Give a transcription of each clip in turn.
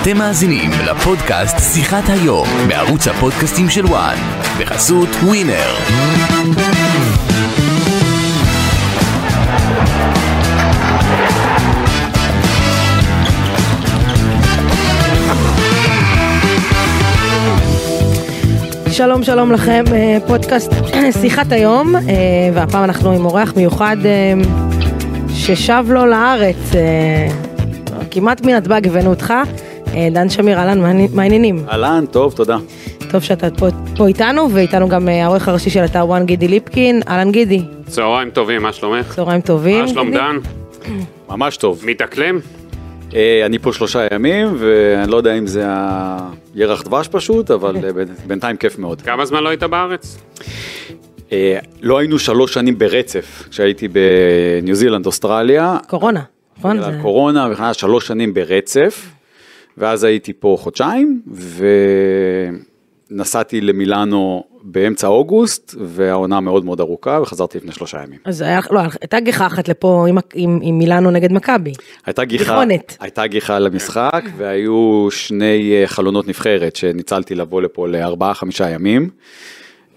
אתם מאזינים לפודקאסט שיחת היום בערוץ הפודקאסטים של וואן בחסות ווינר. שלום שלום לכם, אה, פודקאסט שיחת היום, אה, והפעם אנחנו עם אורח מיוחד אה, ששב לו לארץ, כמעט מנתב"ג הבאנו אותך, דן שמיר, אהלן, מה העניינים? אהלן, טוב, תודה. טוב שאתה פה, פה איתנו, ואיתנו גם העורך הראשי של אתר וואן גידי ליפקין, אהלן גידי. צהריים טובים, מה שלומך? צהריים טובים. מה שלום דן? ממש טוב. מתאקלם? אה, אני פה שלושה ימים, ואני לא יודע אם זה הירח דבש פשוט, אבל אה, בינתיים כיף מאוד. כמה זמן לא היית בארץ? אה, לא היינו שלוש שנים ברצף, כשהייתי בניו זילנד, אוסטרליה. קורונה, נכון? קורונה, שלוש שנים ברצף, ואז הייתי פה חודשיים, ונסעתי למילאנו באמצע אוגוסט, והעונה מאוד מאוד ארוכה, וחזרתי לפני שלושה ימים. אז היה, לא, הייתה גיחה אחת לפה עם, עם, עם מילאנו נגד מכבי. הייתה גיחה, הייתה גיחה למשחק, והיו שני אה, חלונות נבחרת שניצלתי לבוא לפה לארבעה חמישה ימים.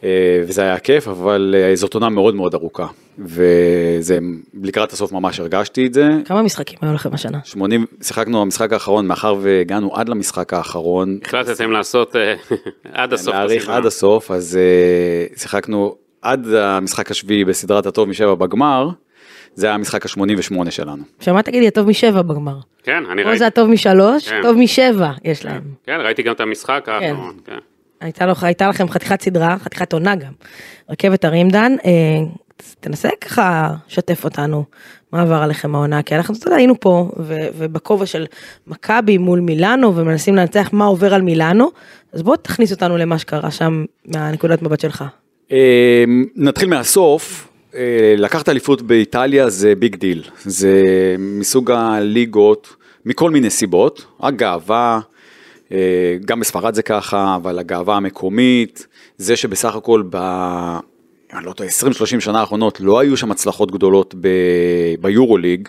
אה, וזה היה כיף, אבל אה, זאת עונה מאוד מאוד ארוכה. וזה, לקראת הסוף ממש הרגשתי את זה. כמה משחקים היו לכם השנה? 80, שיחקנו במשחק האחרון, מאחר והגענו עד למשחק האחרון. החלטתם לעשות אה, עד הסוף. להאריך עד הסוף, אז שיחקנו עד המשחק השביעי בסדרת הטוב משבע בגמר. זה היה המשחק ה-88 שלנו. שמעת תגידי הטוב משבע בגמר. כן, אני ראיתי. פה זה הטוב משלוש, כן. טוב משבע יש להם. כן, ראיתי גם את המשחק כן. האחרון. כן. הייתה, לו, הייתה לכם חתיכת סדרה, חתיכת עונה גם, רכבת הרים דן, אה, תנסה ככה לשתף אותנו, מה עבר עליכם העונה, כי אנחנו, יודע, היינו פה, ו, ובכובע של מכבי מול מילאנו, ומנסים לנצח מה עובר על מילאנו, אז בוא תכניס אותנו למה שקרה שם, מהנקודת מבט שלך. אה, נתחיל מהסוף. אה, לקחת אליפות באיטליה זה big deal, זה מסוג הליגות, מכל מיני סיבות, רק גאווה, אה, גם בספרד זה ככה, אבל הגאווה המקומית, זה שבסך הכל ב... אני לא יודע, 20-30 שנה האחרונות לא היו שם הצלחות גדולות ב... ביורוליג,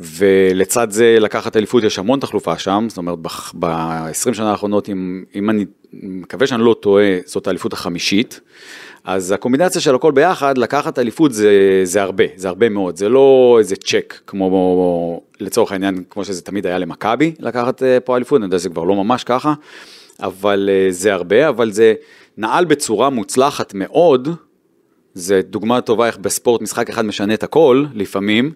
ולצד זה לקחת אליפות יש המון תחלופה שם, זאת אומרת ב-20 שנה האחרונות, אם, אם אני מקווה שאני לא טועה, זאת האליפות החמישית. אז הקומבינציה של הכל ביחד, לקחת אליפות זה, זה הרבה, זה הרבה מאוד, זה לא איזה צ'ק כמו לצורך העניין, כמו שזה תמיד היה למכבי לקחת אה, פה אליפות, אני יודע שזה כבר לא ממש ככה, אבל אה, זה הרבה, אבל זה נעל בצורה מוצלחת מאוד, זה דוגמה טובה איך בספורט משחק אחד משנה את הכל, לפעמים,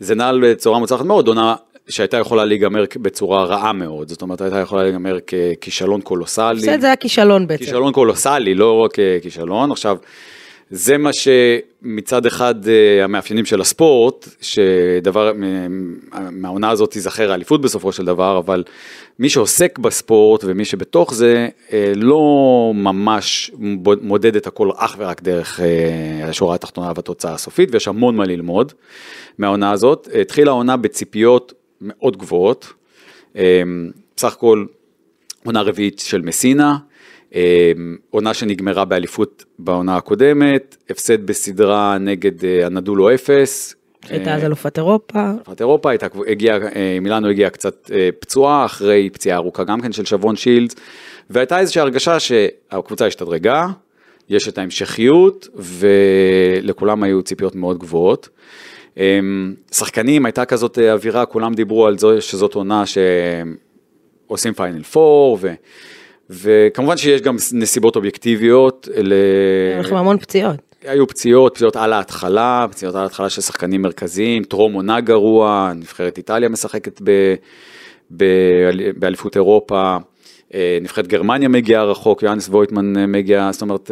זה נעל בצורה מוצלחת מאוד, עונה שהייתה יכולה להיגמר בצורה רעה מאוד, זאת אומרת הייתה יכולה להיגמר ככישלון קולוסלי. בסדר, זה היה כישלון בעצם. כישלון קולוסלי, לא רק כישלון. עכשיו, זה מה שמצד אחד אה, המאפיינים של הספורט, שדבר, מהעונה הזאת תיזכר האליפות בסופו של דבר, אבל מי שעוסק בספורט ומי שבתוך זה, אה, לא ממש מודד את הכל אך ורק דרך אה, השורה התחתונה והתוצאה הסופית, ויש המון מה ללמוד מהעונה הזאת. התחילה העונה בציפיות מאוד גבוהות. אמ, בסך הכל עונה רביעית של מסינה, אמ, עונה שנגמרה באליפות בעונה הקודמת, הפסד בסדרה נגד אה, הנדולו אפס. הייתה אז אלופת אירופה. אלופת אירופה, הייתה, הגיע, אה, מילאנו הגיעה קצת אה, פצועה אחרי פציעה ארוכה גם כן של שבון שילדס, והייתה איזושהי הרגשה שהקבוצה השתדרגה, יש את ההמשכיות, ולכולם היו ציפיות מאוד גבוהות. אמ, שחקנים, הייתה כזאת אה, אווירה, כולם דיברו על זה שזאת עונה שעושים פיינל פור, ו... וכמובן שיש גם נסיבות אובייקטיביות. היו לכם המון פציעות. היו פציעות, פציעות על ההתחלה, פציעות על ההתחלה של שחקנים מרכזיים, טרום עונה גרוע, נבחרת איטליה משחקת ב, ב, באליפות אירופה, אה, נבחרת גרמניה מגיעה רחוק, יואנס וויטמן אה, מגיע, זאת אומרת,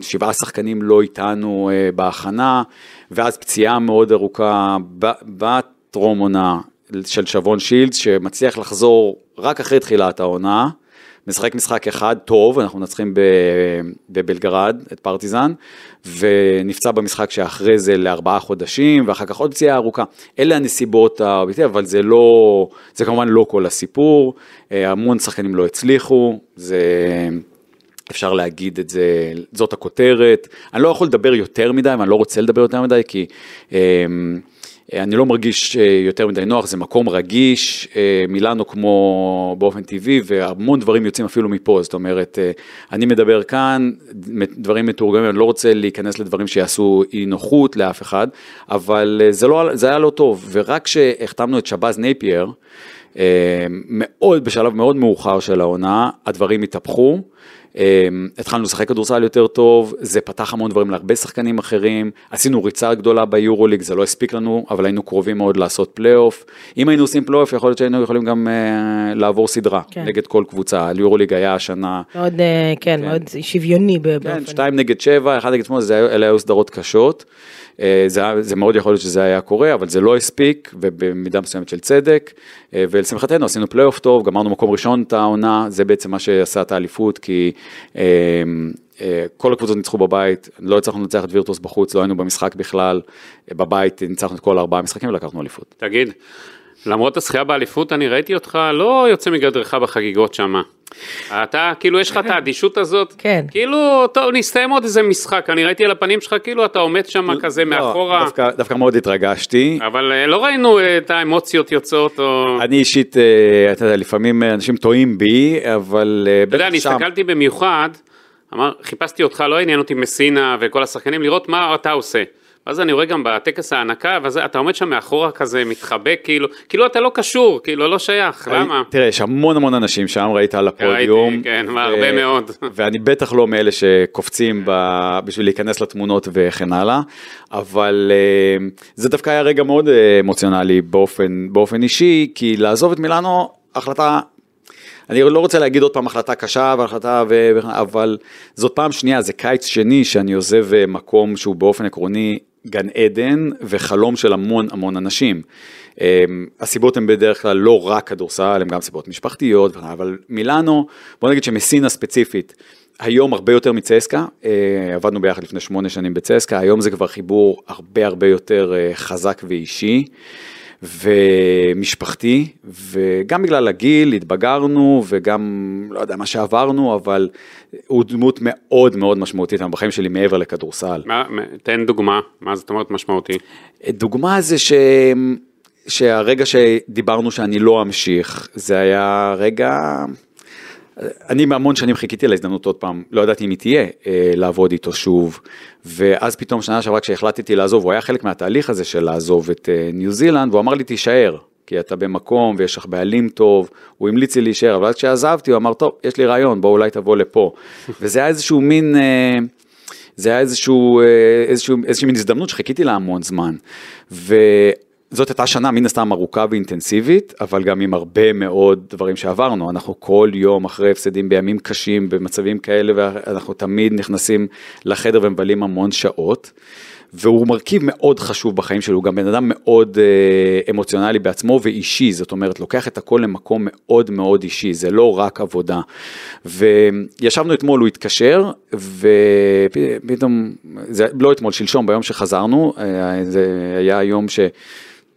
שבעה שחקנים לא איתנו בהכנה. ואז פציעה מאוד ארוכה בטרום עונה של שבון שילדס, שמצליח לחזור רק אחרי תחילת העונה, משחק משחק אחד טוב, אנחנו מנצחים בבלגרד את פרטיזן, ונפצע במשחק שאחרי זה לארבעה חודשים, ואחר כך עוד פציעה ארוכה. אלה הנסיבות האובייקטיביות, אבל זה לא, זה כמובן לא כל הסיפור, אה, המון שחקנים לא הצליחו, זה... אפשר להגיד את זה, זאת הכותרת. אני לא יכול לדבר יותר מדי, ואני לא רוצה לדבר יותר מדי, כי אה, אני לא מרגיש אה, יותר מדי נוח, זה מקום רגיש, אה, מילאנו כמו באופן טבעי, והמון דברים יוצאים אפילו מפה, זאת אומרת, אה, אני מדבר כאן, דברים מתורגמים, אני לא רוצה להיכנס לדברים שיעשו אי נוחות לאף אחד, אבל אה, זה, לא, זה היה לא טוב, ורק כשהחתמנו את שבאז נאפייר, אה, מאוד, בשלב מאוד מאוחר של העונה, הדברים התהפכו. אה, התחלנו לשחק כדורסל יותר טוב, זה פתח המון דברים להרבה שחקנים אחרים, עשינו ריצה גדולה ביורוליג, זה לא הספיק לנו, אבל היינו קרובים מאוד לעשות פלייאוף. אם היינו עושים פלייאוף, יכול להיות שהיינו יכולים גם אה, לעבור סדרה כן. נגד כל קבוצה. היורוליג היה השנה, מאוד, אה, כן, מאוד שוויוני כן, באופן. שתיים נגד שבע, אחד נגד היה- אלה היו סדרות קשות. אה, זה, היה- זה מאוד יכול להיות שזה היה קורה, אבל זה לא הספיק, ובמידה מסוימת של צדק. אה, ולשמחתנו עשינו פלייאוף טוב, גמרנו מקום ראשון את העונה, זה בעצם מה שעשה את האליפות, כי אה, כל הקבוצות ניצחו בבית, לא הצלחנו לנצח את וירטוס בחוץ, לא היינו במשחק בכלל, בבית ניצחנו את כל ארבעה משחקים ולקחנו אליפות. תגיד, למרות הזכייה באליפות, אני ראיתי אותך לא יוצא מגדרך בחגיגות שמה. אתה, כאילו, יש לך את האדישות הזאת, כן. כאילו, טוב, נסתיים עוד איזה משחק, אני ראיתי על הפנים שלך, כאילו, אתה עומד שם כזה לא, מאחורה, דווקא, דווקא מאוד התרגשתי. אבל אה, לא ראינו אה, את האמוציות יוצאות, או... אני אישית, אה, אתה יודע, לפעמים אנשים טועים בי, אבל אתה יודע, אני שם. הסתכלתי במיוחד, אמר, חיפשתי אותך, לא עניין אותי מסינה וכל השחקנים, לראות מה אתה עושה. ואז אני רואה גם בטקס ההענקה, ואז אתה עומד שם מאחורה כזה, מתחבק, כאילו, כאילו אתה לא קשור, כאילו, לא שייך, למה? תראה, יש המון המון אנשים שם, ראית על הפודיום. ראיתי, כן, הרבה מאוד. ואני בטח לא מאלה שקופצים ב... בשביל להיכנס לתמונות וכן הלאה, אבל אה, זה דווקא היה רגע מאוד אה, אמוציונלי באופן, באופן אישי, כי לעזוב את מילאנו, החלטה... אני לא רוצה להגיד עוד פעם החלטה קשה והחלטה, ו... אבל זאת פעם שנייה, זה קיץ שני שאני עוזב אה, מקום שהוא באופן עקרוני גן עדן וחלום של המון המון אנשים. אה, הסיבות הן בדרך כלל לא רק כדורסל, הן גם סיבות משפחתיות, אבל מילאנו, בוא נגיד שמסינה ספציפית, היום הרבה יותר מצסקה, אה, עבדנו ביחד לפני שמונה שנים בצסקה, היום זה כבר חיבור הרבה הרבה יותר אה, חזק ואישי. ומשפחתי, וגם בגלל הגיל התבגרנו, וגם, לא יודע, מה שעברנו, אבל הוא דמות מאוד מאוד משמעותית בחיים שלי מעבר לכדורסל. מה- תן דוגמה, מה זאת אומרת משמעותי? דוגמה זה ש... שהרגע שדיברנו שאני לא אמשיך, זה היה רגע... אני המון שנים חיכיתי להזדמנות עוד פעם, לא ידעתי אם היא תהיה, אה, לעבוד איתו שוב. ואז פתאום שנה שעברה כשהחלטתי לעזוב, הוא היה חלק מהתהליך הזה של לעזוב את אה, ניו זילנד, והוא אמר לי תישאר, כי אתה במקום ויש לך בעלים טוב, הוא המליץ לי להישאר, אבל אז כשעזבתי הוא אמר, טוב, יש לי רעיון, בוא אולי תבוא לפה. וזה היה איזשהו מין... אה, זה היה איזשהו, איזשהו, איזושהי מין הזדמנות שחיכיתי לה המון זמן. וזאת הייתה שנה מן הסתם ארוכה ואינטנסיבית, אבל גם עם הרבה מאוד דברים שעברנו. אנחנו כל יום אחרי הפסדים בימים קשים, במצבים כאלה, ואנחנו תמיד נכנסים לחדר ומבלים המון שעות. והוא מרכיב מאוד חשוב בחיים שלו, הוא גם בן אדם מאוד אה, אמוציונלי בעצמו ואישי, זאת אומרת, לוקח את הכל למקום מאוד מאוד אישי, זה לא רק עבודה. וישבנו אתמול, הוא התקשר, ופתאום, זה לא אתמול, שלשום, ביום שחזרנו, אה, זה היה יום ש...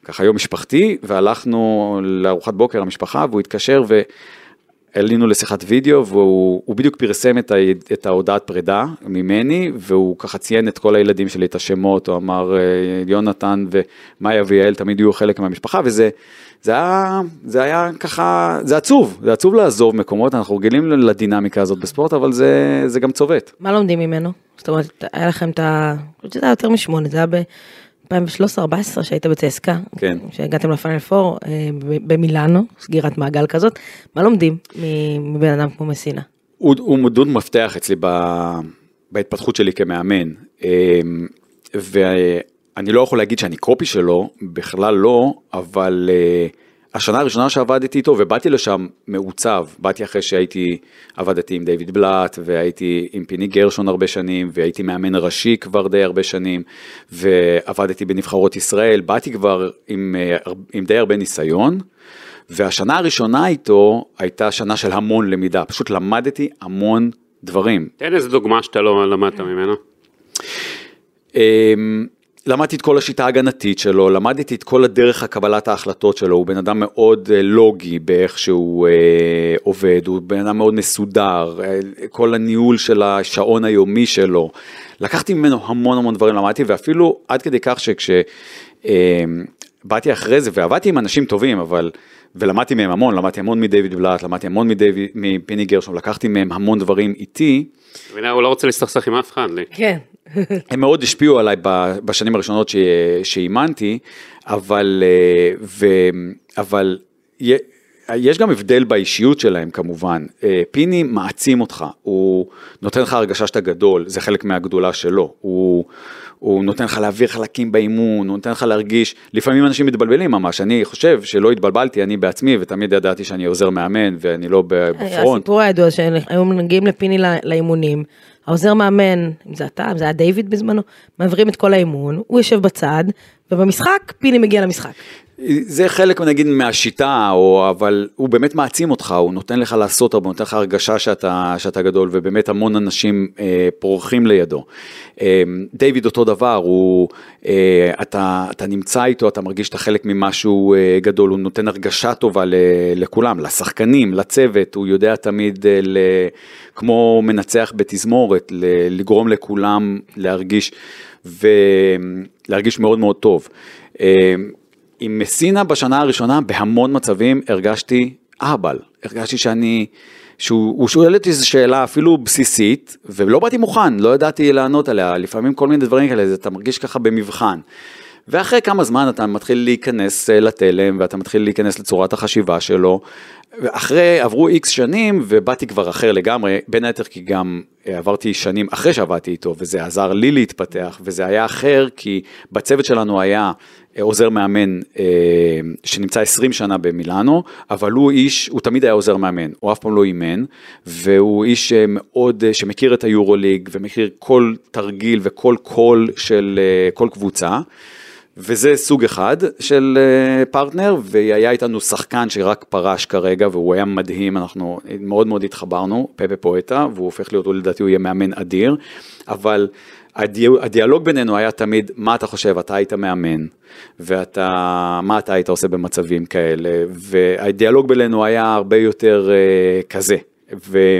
ככה יום משפחתי, והלכנו לארוחת בוקר המשפחה, והוא התקשר ו... עלינו לשיחת וידאו והוא הוא בדיוק פרסם את, ה, את ההודעת פרידה ממני והוא ככה ציין את כל הילדים שלי, את השמות, הוא אמר אה, יונתן ומאיה ויעל תמיד יהיו חלק מהמשפחה וזה זה היה, זה היה ככה, זה עצוב, זה עצוב לעזוב מקומות, אנחנו רגילים לדינמיקה הזאת בספורט אבל זה, זה גם צובט. מה לומדים ממנו? זאת אומרת, היה לכם את ה... שזה היה יותר משמונה, זה היה ב-2013-2014 שהיית בצסקה. כן. שהגעתם לפאנל פור אה, ב- במילאנו, סגירת מעגל כזאת. מה לומדים מבן אדם כמו מסינה? הוא, הוא דמות מפתח אצלי ב, בהתפתחות שלי כמאמן. אמ, ואני לא יכול להגיד שאני קופי שלו, בכלל לא, אבל אה, השנה הראשונה שעבדתי איתו ובאתי לשם מעוצב, באתי אחרי שהייתי, עבדתי עם דיוויד בלאט והייתי עם פיני גרשון הרבה שנים והייתי מאמן ראשי כבר די הרבה שנים ועבדתי בנבחרות ישראל, באתי כבר עם, אה, עם די הרבה ניסיון. והשנה הראשונה איתו הייתה שנה של המון למידה, פשוט למדתי המון דברים. תן איזה דוגמה שאתה לא למדת ממנו. למדתי את כל השיטה ההגנתית שלו, למדתי את כל הדרך הקבלת ההחלטות שלו, הוא בן אדם מאוד אה, לוגי באיך שהוא אה, עובד, הוא בן אדם מאוד מסודר, אה, כל הניהול של השעון היומי שלו. לקחתי ממנו המון המון דברים למדתי, ואפילו עד כדי כך שכש... אה, אחרי זה ועבדתי עם אנשים טובים, אבל, ולמדתי מהם המון, למדתי המון מדייוויד בלאט, למדתי המון מפיני גרשום, לקחתי מהם המון דברים איתי, הוא לא רוצה להסתכסך עם אף אחד. כן. הם מאוד השפיעו עליי בשנים הראשונות שאימנתי, אבל, אה, ו, אבל יש גם הבדל באישיות שלהם כמובן. אה, פיני מעצים אותך, הוא נותן לך הרגשה שאתה גדול, זה חלק מהגדולה שלו. הוא, הוא נותן לך להעביר חלקים באימון, הוא נותן לך להרגיש, לפעמים אנשים מתבלבלים ממש, אני חושב שלא התבלבלתי, אני בעצמי, ותמיד ידעתי שאני עוזר מאמן ואני לא בפרונט. הסיפור הידוע שהיו מגיעים לפיני לא- לאימונים, העוזר מאמן, אם זה אתה, אם זה היה דיוויד בזמנו, מעבירים את כל האימון, הוא יושב בצד, ובמשחק פיני מגיע למשחק. זה חלק נגיד מהשיטה, או, אבל הוא באמת מעצים אותך, הוא נותן לך לעשות הרבה, נותן לך הרגשה שאתה, שאתה גדול, ובאמת המון אנשים אה, פורחים לידו. אה, דיוויד אותו דבר, הוא, אה, אתה, אתה נמצא איתו, אתה מרגיש שאתה חלק ממשהו אה, גדול, הוא נותן הרגשה טובה ל, לכולם, לשחקנים, לצוות, הוא יודע תמיד, אה, ל, כמו מנצח בתזמורת, ל, לגרום לכולם להרגיש, ולהרגיש מאוד מאוד טוב. אה, עם מסינה בשנה הראשונה בהמון מצבים הרגשתי אהבל, הרגשתי שאני, שהוא הוא שואל אותי איזו שאלה אפילו בסיסית ולא באתי מוכן, לא ידעתי לענות עליה, לפעמים כל מיני דברים כאלה, אתה מרגיש ככה במבחן. ואחרי כמה זמן אתה מתחיל להיכנס אה, לתלם ואתה מתחיל להיכנס לצורת החשיבה שלו. אחרי עברו איקס שנים ובאתי כבר אחר לגמרי, בין היתר כי גם עברתי שנים אחרי שעבדתי איתו וזה עזר לי להתפתח וזה היה אחר כי בצוות שלנו היה אה, עוזר מאמן אה, שנמצא 20 שנה במילאנו, אבל הוא איש, הוא תמיד היה עוזר מאמן, הוא אף פעם לא אימן, והוא איש אה, מאוד, אה, שמכיר את היורוליג ומכיר כל תרגיל וכל קול של אה, כל קבוצה. וזה סוג אחד של אה, פרטנר, והיה איתנו שחקן שרק פרש כרגע, והוא היה מדהים, אנחנו מאוד מאוד התחברנו, פפה פואטה, והוא הופך להיות, הוא לדעתי הוא יהיה מאמן אדיר, אבל הדיאלוג, בינינו היה תמיד, מה אתה חושב, אתה היית מאמן, ואתה, מה אתה היית עושה במצבים כאלה, והדיאלוג בינינו היה הרבה יותר uh, כזה. ו,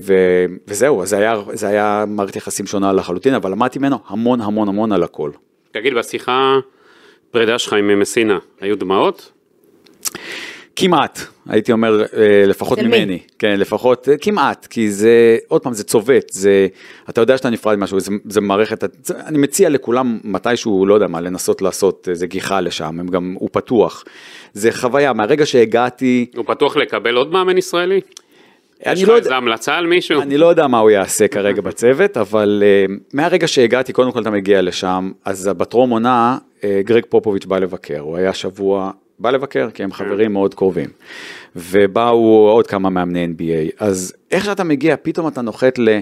ו, וזהו, זה היה, זה היה מערכת יחסים שונה לחלוטין, אבל למדתי ממנו המון המון המון על הכל. תגיד, בשיחה פרידה שלך עם מסינה, היו דמעות? כמעט, הייתי אומר, אה, לפחות אצל מי? ממני, כן, לפחות, אה, כמעט, כי זה, עוד פעם, זה צובט, זה, אתה יודע שאתה נפרד ממשהו, זה, זה מערכת, זה, אני מציע לכולם מתישהו, לא יודע מה, לנסות לעשות איזה גיחה לשם, הם גם, הוא פתוח. זה חוויה, מהרגע שהגעתי, הוא פתוח לקבל עוד מאמן ישראלי? יש לך לא איזה המלצה על מישהו? אני לא יודע מה הוא יעשה כרגע בצוות, אבל uh, מהרגע שהגעתי, קודם כל אתה מגיע לשם, אז בטרום עונה, uh, גרג פופוביץ' בא לבקר, הוא היה שבוע, בא לבקר, כי הם חברים מאוד קרובים. ובאו עוד כמה מאמני NBA, אז איך שאתה מגיע, פתאום אתה נוחת ל...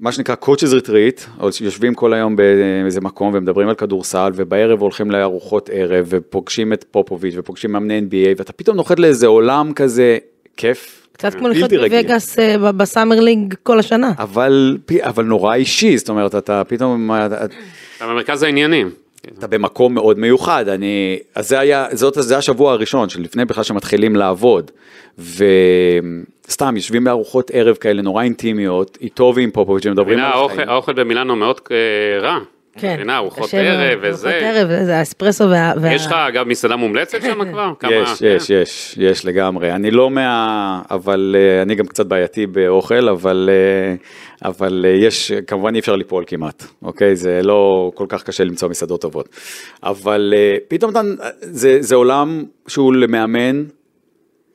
מה שנקרא coaches retreat, או שיושבים כל היום באיזה מקום ומדברים על כדורסל, ובערב הולכים לארוחות ערב, ופוגשים את פופוביץ' ופוגשים מאמני NBA, ואתה פתאום נוחת לאיזה עולם כזה כיף. קצת כמו לחיות. בווגאס אה, בסאמר ליג כל השנה. אבל, אבל נורא אישי, זאת אומרת, אתה פתאום, אתה, במרכז העניינים. אתה במקום מאוד מיוחד, אני, אז זה היה, זאת, זה השבוע הראשון, שלפני בכלל שמתחילים לעבוד, וסתם יושבים בארוחות ערב כאלה נורא אינטימיות, איתו ועם פופוביץ', ומדברים על החיים. האוכל במילאנו מאוד אה, רע. כן. מבינה, ארוחות קשה ערב וזה. ארוחות ערב, זה האספרסו וה... וה- יש לך אגב מסעדה מומלצת שם כבר? כמה- יש, יש, יש, יש לגמרי. אני לא מה... אבל אה, אני גם קצת בעייתי באוכל, אבל, אה, אבל אה, יש, כמובן אי אפשר ליפול כמעט, אוקיי? זה לא כל כך קשה למצוא מסעדות טובות. אבל פתאום אתה, זה, זה עולם שהוא למאמן,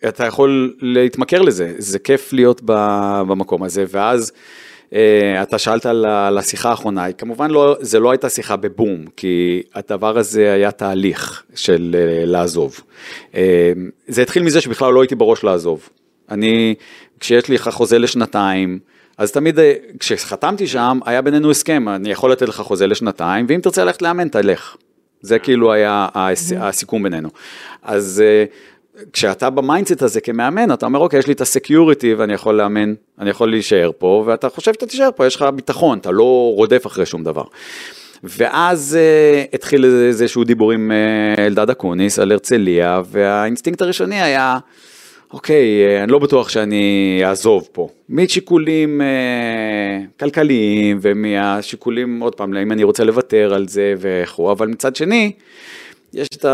אתה יכול להתמכר לזה, זה כיף להיות ב- במקום הזה, ואז אתה שאלת על השיחה האחרונה, כמובן לא, זה לא הייתה שיחה בבום, כי הדבר הזה היה תהליך של אה, לעזוב. אה, זה התחיל מזה שבכלל לא הייתי בראש לעזוב. אני, כשיש לי חוזה לשנתיים, אז תמיד אה, כשחתמתי שם, היה בינינו הסכם, אני יכול לתת לך חוזה לשנתיים, ואם תרצה ללכת לאמן, תלך. זה כאילו היה הס- הסיכום בינינו. אז אה, כשאתה ב mindset הזה כמאמן, אתה אומר, אוקיי, יש לי את ה security ואני יכול לאמן, אני יכול להישאר פה, ואתה חושב שאתה תישאר פה, יש לך ביטחון, אתה לא רודף אחרי שום דבר. ואז אה, התחיל איזשהו דיבור עם אה, אלדד אקוניס על הרצליה, והאינסטינקט הראשוני היה, אוקיי, אה, אני לא בטוח שאני אעזוב פה. משיקולים אה, כלכליים ומהשיקולים, עוד פעם, אם אני רוצה לוותר על זה וכו', אבל מצד שני, יש את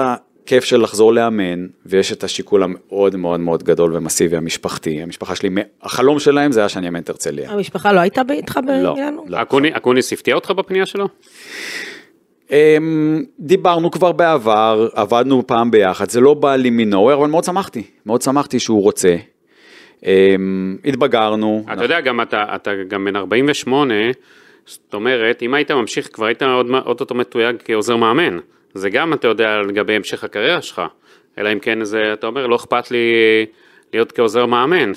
הכיף של לחזור לאמן, ויש את השיקול המאוד מאוד מאוד גדול ומסיבי המשפחתי. המשפחה שלי, החלום שלהם זה היה שאני אאמן את הרצליה. המשפחה לא הייתה איתך במילאנו? לא. אקוני- אקוניס הפתיע אותך בפנייה שלו? אמ, דיברנו כבר בעבר, עבדנו פעם ביחד, זה לא בא לי מנוהר, אבל מאוד שמחתי, מאוד שמחתי שהוא רוצה. אמ, התבגרנו. אתה יודע, גם אתה, אתה גם בן 48, זאת אומרת, אם היית ממשיך, כבר היית עוד אוטוטו מתויג כעוזר מאמן. זה גם, אתה יודע, לגבי המשך הקריירה שלך. אלא אם כן, זה, אתה אומר, לא אכפת לי להיות כעוזר מאמן,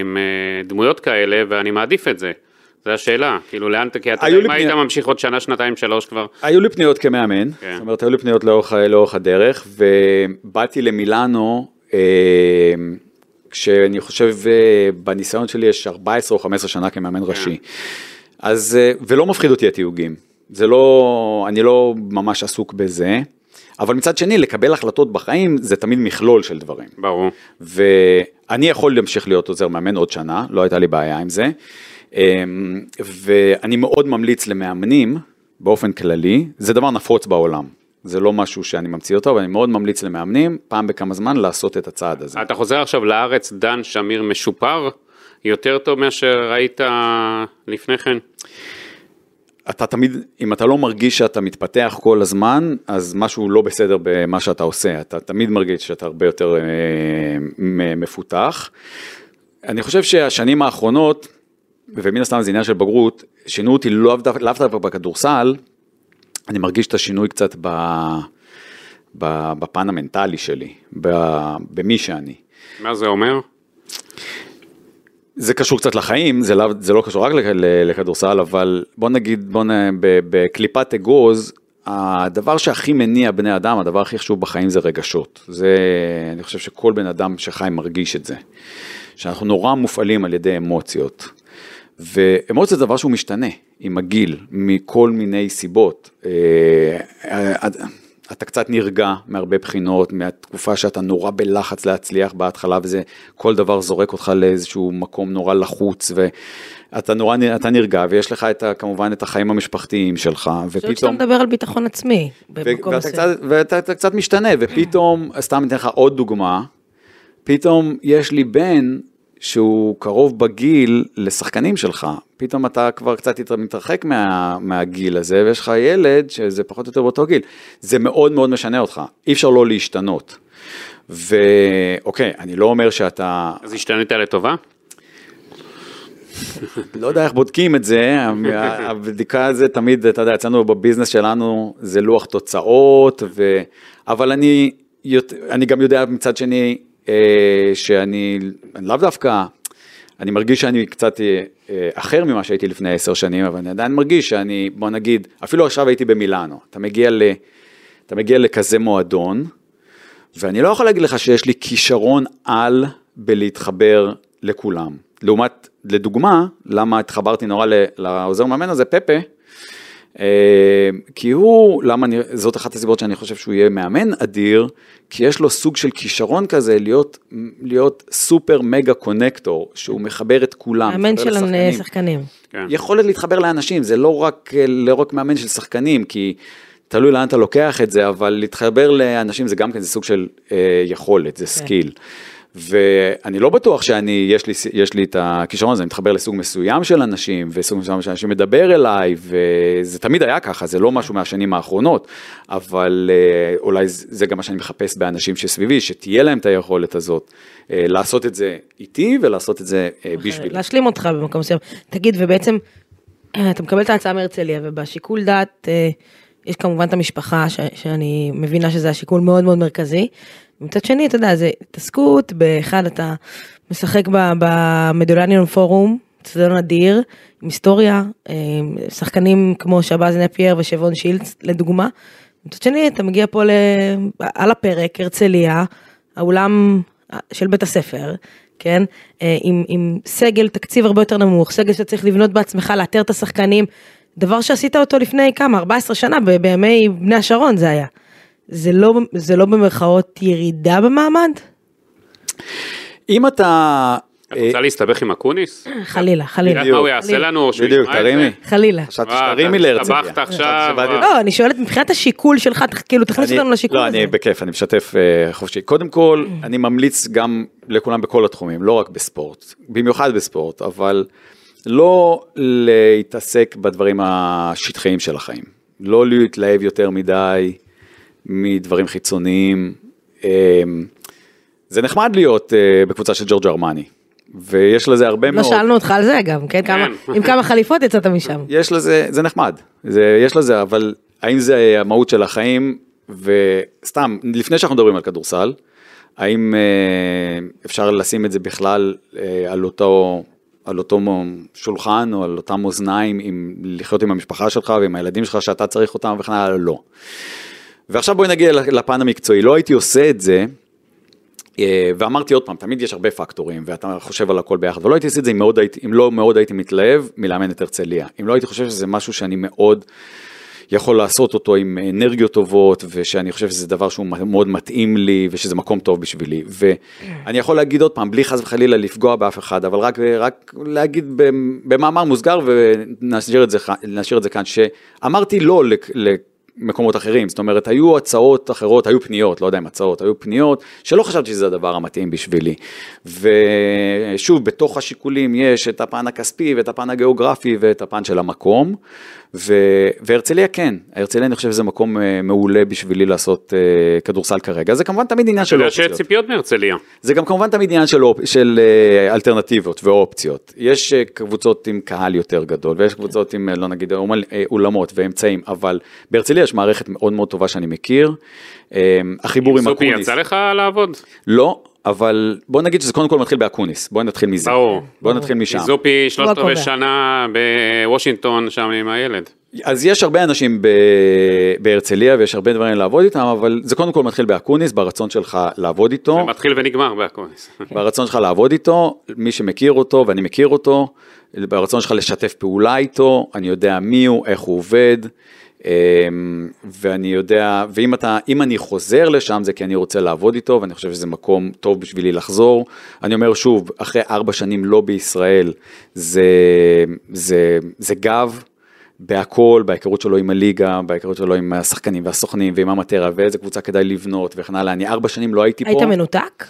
עם אה, דמויות כאלה, ואני מעדיף את זה. זו השאלה, כאילו לאן, אתה- כי אתה יודע, אם היית ממשיך עוד שנה, שנתיים, שלוש כבר, היו לי פניות כמאמן, כן. זאת אומרת, היו לי פניות לאורך, לאורך הדרך, ובאתי למילאנו, אה, כשאני חושב, אה, בניסיון שלי יש 14 או 15 שנה כמאמן ראשי. אז, אה, ולא מפחיד אותי התיוגים, זה לא, אני לא ממש עסוק בזה, אבל מצד שני, לקבל החלטות בחיים זה תמיד מכלול של דברים. ברור. ואני יכול להמשיך להיות עוזר מאמן עוד שנה, לא הייתה לי בעיה עם זה. אמ, ואני מאוד ממליץ למאמנים, באופן כללי, זה דבר נפוץ בעולם. זה לא משהו שאני ממציא אותו, אבל אני מאוד ממליץ למאמנים, פעם בכמה זמן, לעשות את הצעד הזה. אתה חוזר עכשיו לארץ, דן שמיר משופר, יותר טוב מאשר היית לפני כן? אתה תמיד, אם אתה לא מרגיש שאתה מתפתח כל הזמן, אז משהו לא בסדר במה שאתה עושה. אתה תמיד מרגיש שאתה הרבה יותר אה, מפותח. אני חושב שהשנים האחרונות, ומן הסתם זה עניין של בגרות, שינו אותי לאו דווקא לאו דווקא בכדורסל, אני מרגיש את השינוי קצת ב, ב, בפן המנטלי שלי, ב, במי שאני. מה זה אומר? זה קשור קצת לחיים, זה לא, זה לא קשור רק לכדורסל, אבל בוא נגיד, בוא נ... בקליפת אגוז, הדבר שהכי מניע בני אדם, הדבר הכי חשוב בחיים זה רגשות. זה, אני חושב שכל בן אדם שחי מרגיש את זה. שאנחנו נורא מופעלים על ידי אמוציות. ואמוציות זה דבר שהוא משתנה עם הגיל, מכל מיני סיבות. אתה קצת נרגע מהרבה בחינות, מהתקופה שאתה נורא בלחץ להצליח בהתחלה, וזה, כל דבר זורק אותך לאיזשהו מקום נורא לחוץ, ואתה נורא, אתה נרגע, ויש לך את, כמובן את החיים המשפחתיים שלך, אני חושבת שאתה ופתאום... מדבר על ביטחון עצמי, במקום ואתה. קצת, ואתה אתה קצת משתנה, ופתאום, סתם אתן לך עוד דוגמה, פתאום יש לי בן שהוא קרוב בגיל לשחקנים שלך, פתאום אתה כבר קצת מתרחק מה, מהגיל הזה, ויש לך ילד שזה פחות או יותר באותו גיל, זה מאוד מאוד משנה אותך, אי אפשר לא להשתנות. ואוקיי, אני לא אומר שאתה, אז השתנית לטובה? לא יודע איך בודקים את זה, הבדיקה זה תמיד, אתה יודע, אצלנו בביזנס שלנו זה לוח תוצאות, ו... אבל אני, אני גם יודע מצד שני שאני אני לאו דווקא, אני מרגיש שאני קצת אה, אה, אחר ממה שהייתי לפני עשר שנים, אבל אני עדיין מרגיש שאני, בוא נגיד, אפילו עכשיו הייתי במילאנו, אתה מגיע, ל, אתה מגיע לכזה מועדון, ואני לא יכול להגיד לך שיש לי כישרון על בלהתחבר לכולם. לעומת, לדוגמה, למה התחברתי נורא לעוזר מאמן הזה, פפה, אה, כי הוא, למה אני, זאת אחת הסיבות שאני חושב שהוא יהיה מאמן אדיר, כי יש לו סוג של כישרון כזה להיות, להיות super mega connector, שהוא מחבר את כולם. מאמן של לשחקנים. שחקנים. כן. יכולת להתחבר לאנשים, זה לא רק, לא רק מאמן של שחקנים, כי תלוי לאן אתה לוקח את זה, אבל להתחבר לאנשים זה גם כן, זה סוג של אה, יכולת, זה skill. ואני לא בטוח שאני, יש לי, יש לי את הכישרון הזה, אני מתחבר לסוג מסוים של אנשים, וסוג מסוים של אנשים מדבר אליי, וזה תמיד היה ככה, זה לא משהו מהשנים האחרונות, אבל אה, אולי זה זה גם מה שאני מחפש באנשים שסביבי, שתהיה להם את היכולת הזאת, אה, לעשות את זה איתי ולעשות את זה אה, בשבילי. להשלים אותך במקום מסוים. תגיד, ובעצם, אתה מקבל את ההצעה מהרצליה, ובשיקול דעת, יש כמובן את המשפחה, ש- שאני מבינה שזה השיקול מאוד מאוד מרכזי. מצד שני, אתה יודע, זה התעסקות, באחד אתה משחק במדולניון פורום, אצטדיון אדיר, עם היסטוריה, שחקנים כמו שבאז נפייר ושבון שילץ, לדוגמה. מצד שני, אתה מגיע פה ל... על הפרק, הרצליה, האולם של בית הספר, כן? אה, עם, עם סגל תקציב הרבה יותר נמוך, סגל שאתה צריך לבנות בעצמך, לאתר את השחקנים. דבר שעשית אותו לפני כמה, 14 שנה, בימי בני השרון זה היה. זה לא, זה לא במרכאות ירידה במעמד? אם אתה... את אה, רוצה להסתבך עם אקוניס? חלילה, חלילה. מה הוא יעשה לנו? בדיוק, תרימי. חלילה. חשבתי וואו, שתרימי להרצליה. הסתבכת עכשיו. לא, אני שואלת מבחינת השיקול שלך, כאילו תכניס אותנו לשיקול לא, הזה. אני בכיף, אני משתף אה, חופשי. קודם כל, אני ממליץ גם לכולם בכל התחומים, לא רק בספורט, במיוחד בספורט, אבל לא להתעסק בדברים השטחיים של החיים. לא להתלהב יותר מדי מדברים חיצוניים. אה, זה נחמד להיות אה, בקבוצה של ג'ורג' ארמני, ויש לזה הרבה לא מאוד. שאלנו אותך על זה גם, כן? כמה- עם כמה חליפות יצאת משם. יש לזה, זה נחמד, זה, יש לזה, אבל האם זה המהות של החיים, וסתם, לפני שאנחנו מדברים על כדורסל, האם אה, אפשר לשים את זה בכלל אה, על אותו, על אותו שולחן או על אותם אוזניים, עם, לחיות עם המשפחה שלך ועם הילדים שלך שאתה צריך אותם וכן הלאה, לא. ועכשיו בואי נגיע לפן המקצועי, לא הייתי עושה את זה, אה, ואמרתי עוד פעם, תמיד יש הרבה פקטורים, ואתה חושב על הכל ביחד, ולא הייתי עושה את זה אם, מאוד הייתי, אם לא מאוד הייתי מתלהב מלאמן את הרצליה. אם לא הייתי חושב שזה משהו שאני מאוד יכול לעשות אותו עם אנרגיות טובות, ושאני חושב שזה דבר שהוא מאוד מתאים לי, ושזה מקום טוב בשבילי. ואני יכול להגיד עוד פעם, בלי חס וחלילה לפגוע באף אחד, אבל רק, רק להגיד במאמר מוסגר, ונשאיר את את זה כאן, שאמרתי לא לק- מקומות אחרים, זאת אומרת, היו הצעות אחרות, היו פניות, לא יודע אם הצעות, היו פניות, שלא חשבתי שזה הדבר המתאים בשבילי. ושוב, בתוך השיקולים יש את הפן הכספי ואת הפן הגיאוגרפי ואת הפן של המקום, ו... והרצליה כן, הרצליה אני חושב שזה מקום אה, מעולה בשבילי לעשות אה, כדורסל כרגע, זה כמובן תמיד עניין של אופציות. שיש ציפיות מהרצליה. זה גם כמובן תמיד עניין של, אופ- של אה, אלטרנטיבות ואופציות. יש קבוצות עם קהל יותר גדול, ויש קבוצות עם, לא נגיד, אולמות ואמצעים, אבל בהרצליה יש מערכת מאוד מאוד טובה שאני מכיר. אה, החיבור עם סופי אקוניס, יצא לך לעבוד? לא, אבל בוא נגיד שזה קודם כל מתחיל באקוניס, בוא נתחיל מזה. ברור. בוא נתחיל משם. זופי שלושת. רבעי שנה בוושינגטון שם עם הילד. אז יש הרבה אנשים ב- בהרצליה ויש הרבה דברים לעבוד איתם, אבל זה קודם כל מתחיל באקוניס, ברצון שלך לעבוד איתו. זה מתחיל ונגמר באקוניס. ברצון שלך לעבוד איתו, מי שמכיר אותו ואני מכיר אותו, ברצון שלך לשתף פעולה איתו, אני יודע מי הוא, איך הוא עובד, אמ, ואני יודע, ואם אתה, אם אני חוזר לשם זה כי אני רוצה לעבוד איתו, ואני חושב שזה מקום טוב בשבילי לחזור. אני אומר שוב, אחרי ארבע שנים לא בישראל, זה, זה, זה גב. בהכל, בהיכרות שלו עם הליגה, בהיכרות שלו עם השחקנים והסוכנים ועם המטרה ואיזה קבוצה כדאי לבנות וכן הלאה. אני ארבע שנים לא הייתי פה. היית מנותק?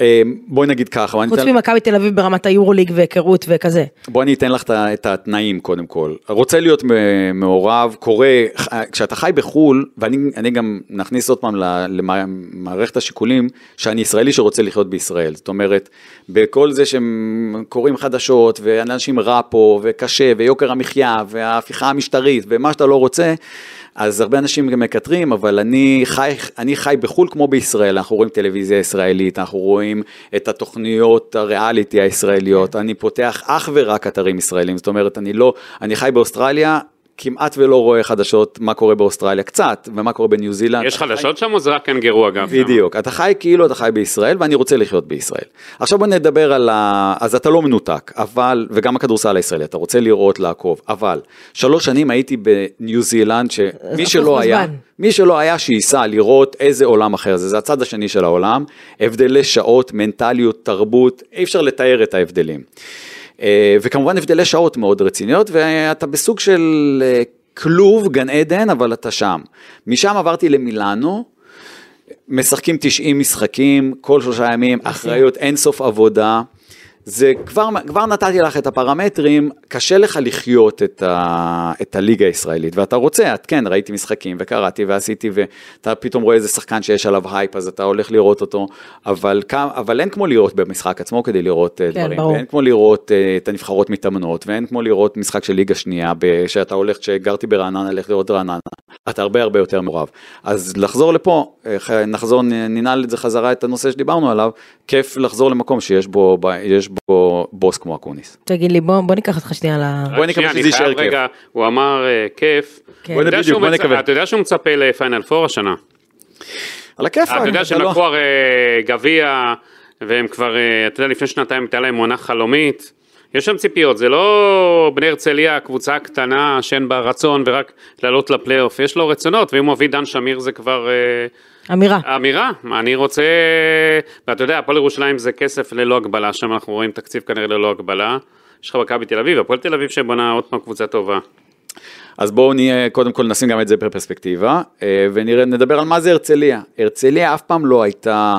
אה, בואי נגיד ככה, חוץ ממכבי תל אביב ברמת היורוליג והיכרות וכזה. בואי אני אתן לך את התנאים קודם כל. רוצה להיות מעורב, קורה, כשאתה חי בחו"ל, ואני אני גם נכניס עוד פעם למערכת השיקולים, שאני ישראלי שרוצה לחיות בישראל. זאת אומרת, בכל זה שהם קוראים חדשות, ואנשים רע פה, וקשה, ויוקר המחיה, וההפיכה המשטרית, ומה שאתה לא רוצה, אז הרבה אנשים גם מקטרים, אבל אני חי, אני חי בחו"ל כמו בישראל, אנחנו רואים טלוויזיה ישראלית, אנחנו רואים את התוכניות הריאליטי הישראליות, אני פותח אך ורק אתרים ישראלים, זאת אומרת, אני לא, אני חי באוסטרליה, כמעט ולא רואה חדשות מה קורה באוסטרליה, קצת, ומה קורה בניו זילנד. יש אתה חי- חדשות שם או זה רק קנגרו אגב? שם? בדיוק, אתה חי כאילו אתה חי בישראל ואני רוצה לחיות בישראל. עכשיו בוא נדבר על ה... אז אתה לא מנותק, אבל, וגם הכדורסל הישראלי, אתה רוצה לראות, לעקוב, אבל שלוש שנים הייתי בניו זילנד, שמי שלא היה. מי שלא היה שייסע לראות איזה עולם אחר זה, זה הצד השני של העולם, הבדלי שעות, מנטליות, תרבות, אי אפשר לתאר את ההבדלים. אה, וכמובן הבדלי שעות מאוד רציניות, ואתה בסוג של אה, כלוב, גן עדן, אבל אתה שם. משם עברתי למילאנו, משחקים 90 משחקים, כל שלושה ימים, אחריות, אין סוף עבודה. זה כבר, כבר נתתי לך את הפרמטרים, קשה לך לחיות את, ה, את הליגה הישראלית, ואתה רוצה, את כן, ראיתי משחקים וקראתי ועשיתי, ואתה פתאום רואה איזה שחקן שיש עליו הייפ, אז אתה הולך לראות אותו, אבל, אבל אין כמו לראות במשחק עצמו כדי לראות כן, דברים, ברור. ואין כמו לראות אה, את הנבחרות מתאמנות, ואין כמו לראות משחק של ליגה שנייה, שאתה הולך, כשגרתי ברעננה, ללכת לראות רעננה, אתה הרבה הרבה יותר מעורב. אז לחזור לפה, אה, נחזור, ננעל את זה חזרה, את הנושא שדיברנו עליו, כיף לחזור למקום שיש בו, יש בו בוס כמו אקוניס. תגיד לי, בוא בוא ניקח אותך שנייה ל... בואי נקווה שזה יישאר כיף. רגע, הוא אמר אה, כיף. כן. יודע בדיוק, מצ- נקווה. אתה יודע שהוא מצפה לפיינל פור השנה. על הכיף, אתה יודע שהם לא- לקחו הרי גביע, והם כבר, אה, אתה יודע, לפני שנתיים הייתה להם עונה חלומית. יש שם ציפיות, זה לא בני הרצליה, קבוצה קטנה שאין בה רצון ורק לעלות לפלייאוף, יש לו רצונות, ואם הוא מביא דן שמיר זה כבר אה, אמירה. אמירה, אני רוצה, ואתה יודע, הפועל ירושלים זה כסף ללא הגבלה, שם אנחנו רואים תקציב כנראה ללא הגבלה. יש לך מכבי תל אביב, הפועל תל אביב שבונה עוד פעם קבוצה טובה. אז בואו נהיה, קודם כל נשים גם את זה בפרספקטיבה, אה, ונדבר על מה זה הרצליה. הרצליה אף פעם לא הייתה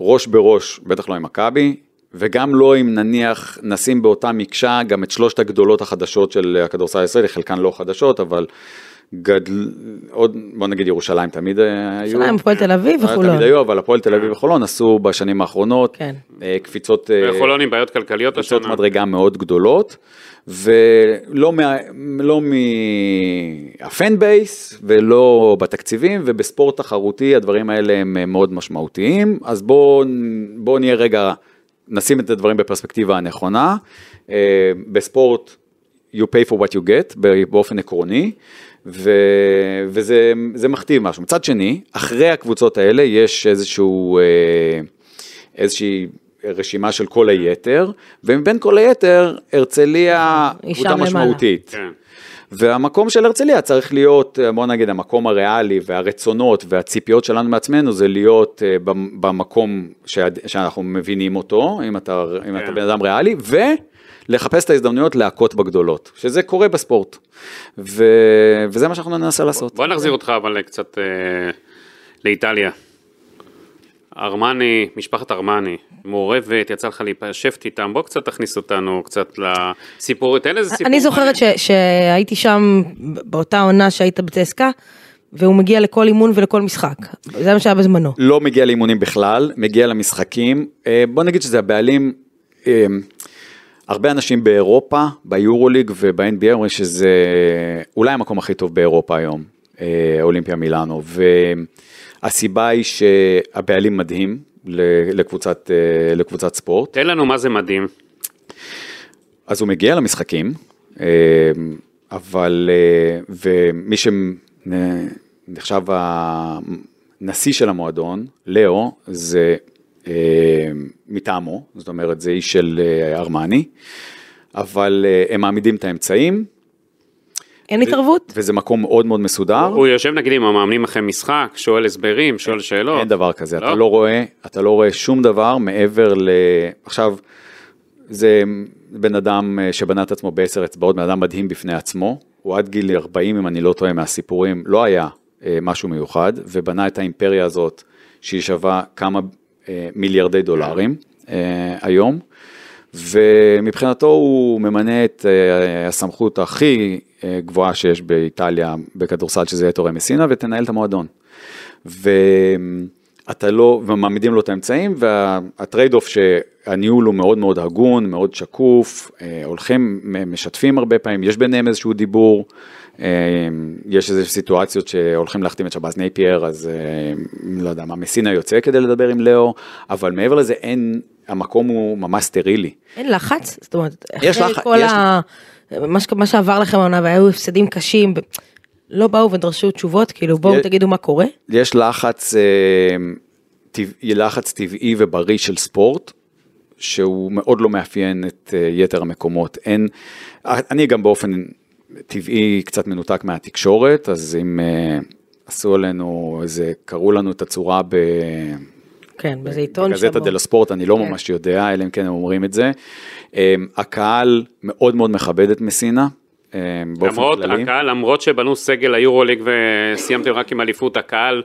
ראש בראש, בטח לא עם מכבי, וגם לא אם נניח נשים באותה מקשה גם את שלושת הגדולות החדשות של הכדורסל הישראלי, חלקן לא חדשות, אבל גדל, עוד, בוא נגיד ירושלים תמיד אה, היו. ירושלים, הפועל תל אביב וחולון. תמיד היו, אבל הפועל תל אביב וחולון עשו בשנים האחרונות כן. אה, קפיצות, אה, וחולון עם בעיות כלכליות קפיצות השנה. מדרגה מאוד גדולות, ולא מה, לא מהפן בייס ולא בתקציבים, ובספורט תחרותי הדברים האלה הם אה, מאוד משמעותיים, אז בואו בוא נהיה רגע, נשים את הדברים בפרספקטיבה הנכונה. אה, בספורט you pay for what you get באופן עקרוני, ו, וזה זה מכתיב משהו. מצד שני, אחרי הקבוצות האלה יש איזשהו, אה, איזושהי רשימה של כל היתר, ומבין כל היתר, הרצליה היא קבוצה. משמעותית. כן. והמקום של הרצליה צריך להיות, בוא נגיד, המקום הריאלי והרצונות והציפיות שלנו מעצמנו זה להיות אה, במ- במקום שאנחנו מבינים אותו, אם אתה, אם אתה כן. בן אדם ריאלי, ולחפש את ההזדמנויות להכות בגדולות, שזה קורה בספורט. ו... וזה מה שאנחנו ננסה לעשות. בוא נחזיר אותך אבל קצת אה, לאיטליה. ארמני, משפחת ארמני, מעורבת, יצא לך להיפשפט איתם, בוא קצת תכניס אותנו קצת לסיפור, תן איזה סיפור. אני זוכרת ש- שהייתי שם באותה עונה שהיית בצסקה, והוא מגיע לכל אימון ולכל משחק. זה מה שהיה בזמנו. לא מגיע לאימונים בכלל, מגיע למשחקים. אה, בוא נגיד שזה הבעלים, אה, הרבה אנשים באירופה, ביורוליג וב-NBA אומרים שזה אולי המקום הכי טוב באירופה היום, אה, אולימפיה מילאנו. והסיבה היא שהבעלים מדהים לקבוצת, אה, לקבוצת ספורט. תן לנו מה זה מדהים. אז הוא מגיע למשחקים, אה, אבל, ומי שנחשב הנשיא של המועדון, לאו, זה מטעמו, זאת אומרת, זה איש של אה, ארמני, אבל אה, הם מעמידים את האמצעים, אין התערבות? וזה מקום מאוד מאוד מסודר. הוא יושב נגיד עם המאמנים אחרי משחק, שואל הסברים, שואל שאלות. אין דבר כזה, לא? אתה לא רואה, אתה לא רואה שום דבר מעבר ל... עכשיו, זה בן אדם אה, שבנה את עצמו בעשר אצבעות, בן אדם מדהים בפני עצמו, הוא עד גיל 40, אם אני לא טועה מהסיפורים, לא היה אה, משהו מיוחד, ובנה את האימפריה הזאת, שהיא שווה כמה אה, מיליארדי דולרים אה, היום, ומבחינתו הוא ממנה את אה, הסמכות הכי אה, גבוהה שיש באיטליה בכדורסל, שזה יהיה אטורה מסינה, ותנהל את המועדון. ואתה לא, ומעמידים לו את האמצעים, וה trade off שהניהול הוא מאוד מאוד הגון, מאוד שקוף, אה, הולכים, משתפים הרבה פעמים, יש ביניהם איזשהו דיבור, אה, יש איזה סיטואציות שהולכים להחתים את שבאז נאפייר, אז אה, לא יודע מה, מסינה יוצא כדי לדבר עם לאו, אבל מעבר לזה אין, המקום הוא ממש סטרילי. אין לחץ? זאת אומרת, יש אחרי כל יש- ה... מה ש- מה שעבר לכם העונה והיו הפסדים קשים, לא באו ודרשו תשובות, כאילו בואו יש- תגידו מה קורה. יש לחץ, אה, טבעי, לחץ טבעי ובריא של ספורט, שהוא מאוד לא מאפיין את אה, יתר המקומות. אין, אני גם באופן טבעי קצת מנותק מהתקשורת, אז אם אה, עשו עלינו איזה, קראו לנו את הצורה ב... כן, באיזה עיתון בגזטה שבו. דלה ספורט, אני לא כן. ממש יודע, אלא אם כן הם אומרים את זה. אה, הקהל מאוד מאוד מכבד את מסינה, אה, באופן למרות כללי. הקהל, למרות שבנו סגל היורוליג וסיימתם רק עם אליפות, הקהל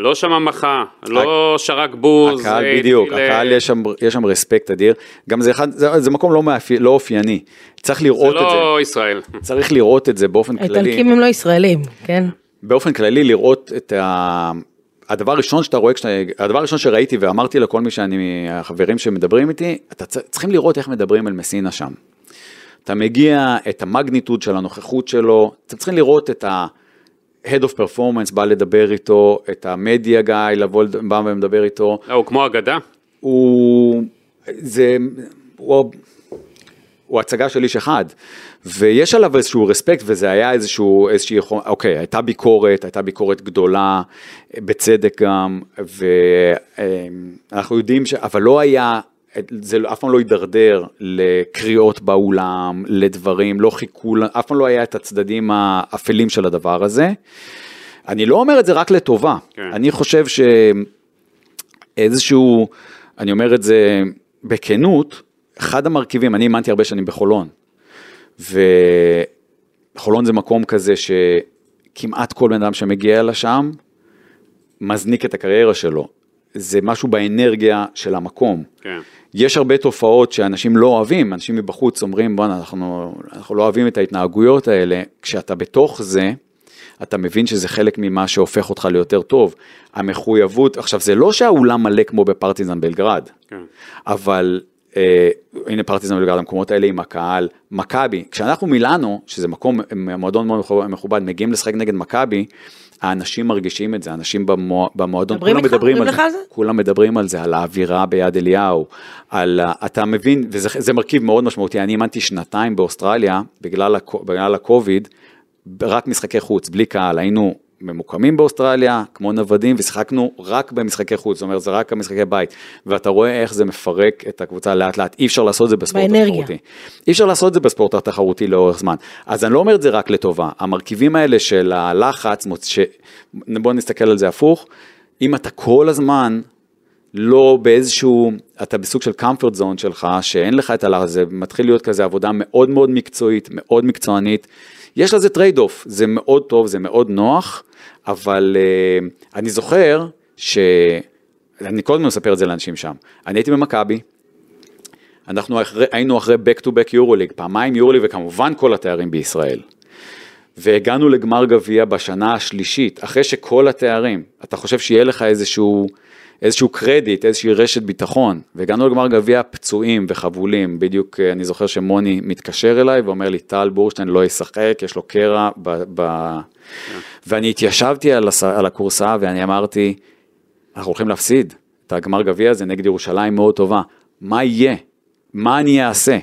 לא שמע מחה, לא שרק בוז. הקהל אה, בדיוק, הקהל יש שם, יש שם רספקט אדיר, גם זה אחד, זה, זה מקום לא, מאפי, לא אופייני, צריך זה לראות את לא ישראל. זה, צריך לראות את זה באופן כללי, האיטלקים הם לא ישראלים, כן? באופן כללי לראות את ה... הדבר הראשון שאתה רואה, כשאתה, הדבר הראשון שראיתי ואמרתי לכל מי שאני, החברים שמדברים איתי, אתה צריכים לראות איך מדברים על מסינה שם. אתה מגיע, את המגניטוד של הנוכחות שלו, אתם צריכים לראות את ה-Head of Performance בא לדבר איתו, את המדיה גיא לבוא, בא ומדבר איתו, לא, הוא כמו אגדה. הוא, זה, הוא, הוא הצגה של איש אחד, ויש עליו איזשהו רספקט, וזה היה איזשהו, איזושהי, אוקיי, הייתה ביקורת, הייתה ביקורת גדולה, בצדק גם, ואנחנו יודעים ש... אבל לא היה זה אף פעם לא הידרדר לקריאות באולם, לדברים, לא חיכו, אף פעם לא היה את הצדדים האפלים של הדבר הזה. אני לא אומר את זה רק לטובה, כן. אני חושב שאיזשהו, אני אומר את זה בכנות, אחד המרכיבים, אני אימנתי הרבה שנים בחולון, וחולון זה מקום כזה שכמעט כל בן אדם שמגיע לשם, מזניק את הקריירה שלו. זה משהו באנרגיה של המקום. כן. יש הרבה תופעות שאנשים לא אוהבים, אנשים מבחוץ אומרים בואנה אנחנו, אנחנו לא אוהבים את ההתנהגויות האלה, כשאתה בתוך זה, אתה מבין שזה חלק ממה שהופך אותך ליותר טוב. המחויבות, עכשיו זה לא שהאולם מלא כמו בפרטיזן בלגרד, כן. אבל אה, הנה פרטיזן בלגרד, המקומות האלה עם הקהל, מכבי, כשאנחנו מילאנו, שזה מקום, מועדון מאוד מכובד- מגיעים לשחק נגד מכבי, האנשים מרגישים את זה, אנשים במו, במועדון, מדברים כולם איתך? מדברים על על זה? כולם מדברים על זה, על האווירה ביד אליהו, על, אתה מבין, וזה זה מרכיב מאוד משמעותי, אני אימנתי שנתיים באוסטרליה, בגלל, בגלל הקוביד, רק משחקי חוץ, בלי קהל, היינו ממוקמים באוסטרליה, כמו נוודים, ושיחקנו רק במשחקי חוץ, זאת אומרת, זה רק המשחקי בית, ואתה רואה איך זה מפרק את הקבוצה לאט לאט, אי אפשר לעשות את זה בספורט באנרגיה. התחרותי. אי אפשר לעשות את זה בספורט התחרותי לאורך זמן. אז אני לא אומר את זה רק לטובה, המרכיבים האלה של הלחץ, ש... בוא נסתכל על זה הפוך, אם אתה כל הזמן לא באיזשהו, אתה בסוג של comfort zone שלך, שאין לך את הלחץ, זה מתחיל להיות כזה עבודה מאוד מאוד מקצועית, מאוד מקצוענית. יש לזה trade off, זה מאוד טוב, זה מאוד נוח, אבל uh, אני זוכר ש... אני קודם מספר את זה לאנשים שם. אני הייתי במכבי, אנחנו אחרי, היינו אחרי back to back יורוליג, פעמיים יורוליג וכמובן כל התארים בישראל. והגענו לגמר גביע בשנה השלישית, אחרי שכל התארים, אתה חושב שיהיה לך איזשהו, איזשהו קרדיט, איזושהי רשת ביטחון, והגענו לגמר גביע פצועים וחבולים, בדיוק אה, אני זוכר שמוני מתקשר אליי ואומר לי, טל בורשטיין לא ישחק, יש לו קרע, ב, ב... ואני התיישבתי על, הס... על הכורסה ואני אמרתי, אנחנו הולכים להפסיד את הגמר גביע הזה נגד ירושלים מאוד טובה, מה יהיה? מה אני אעשה?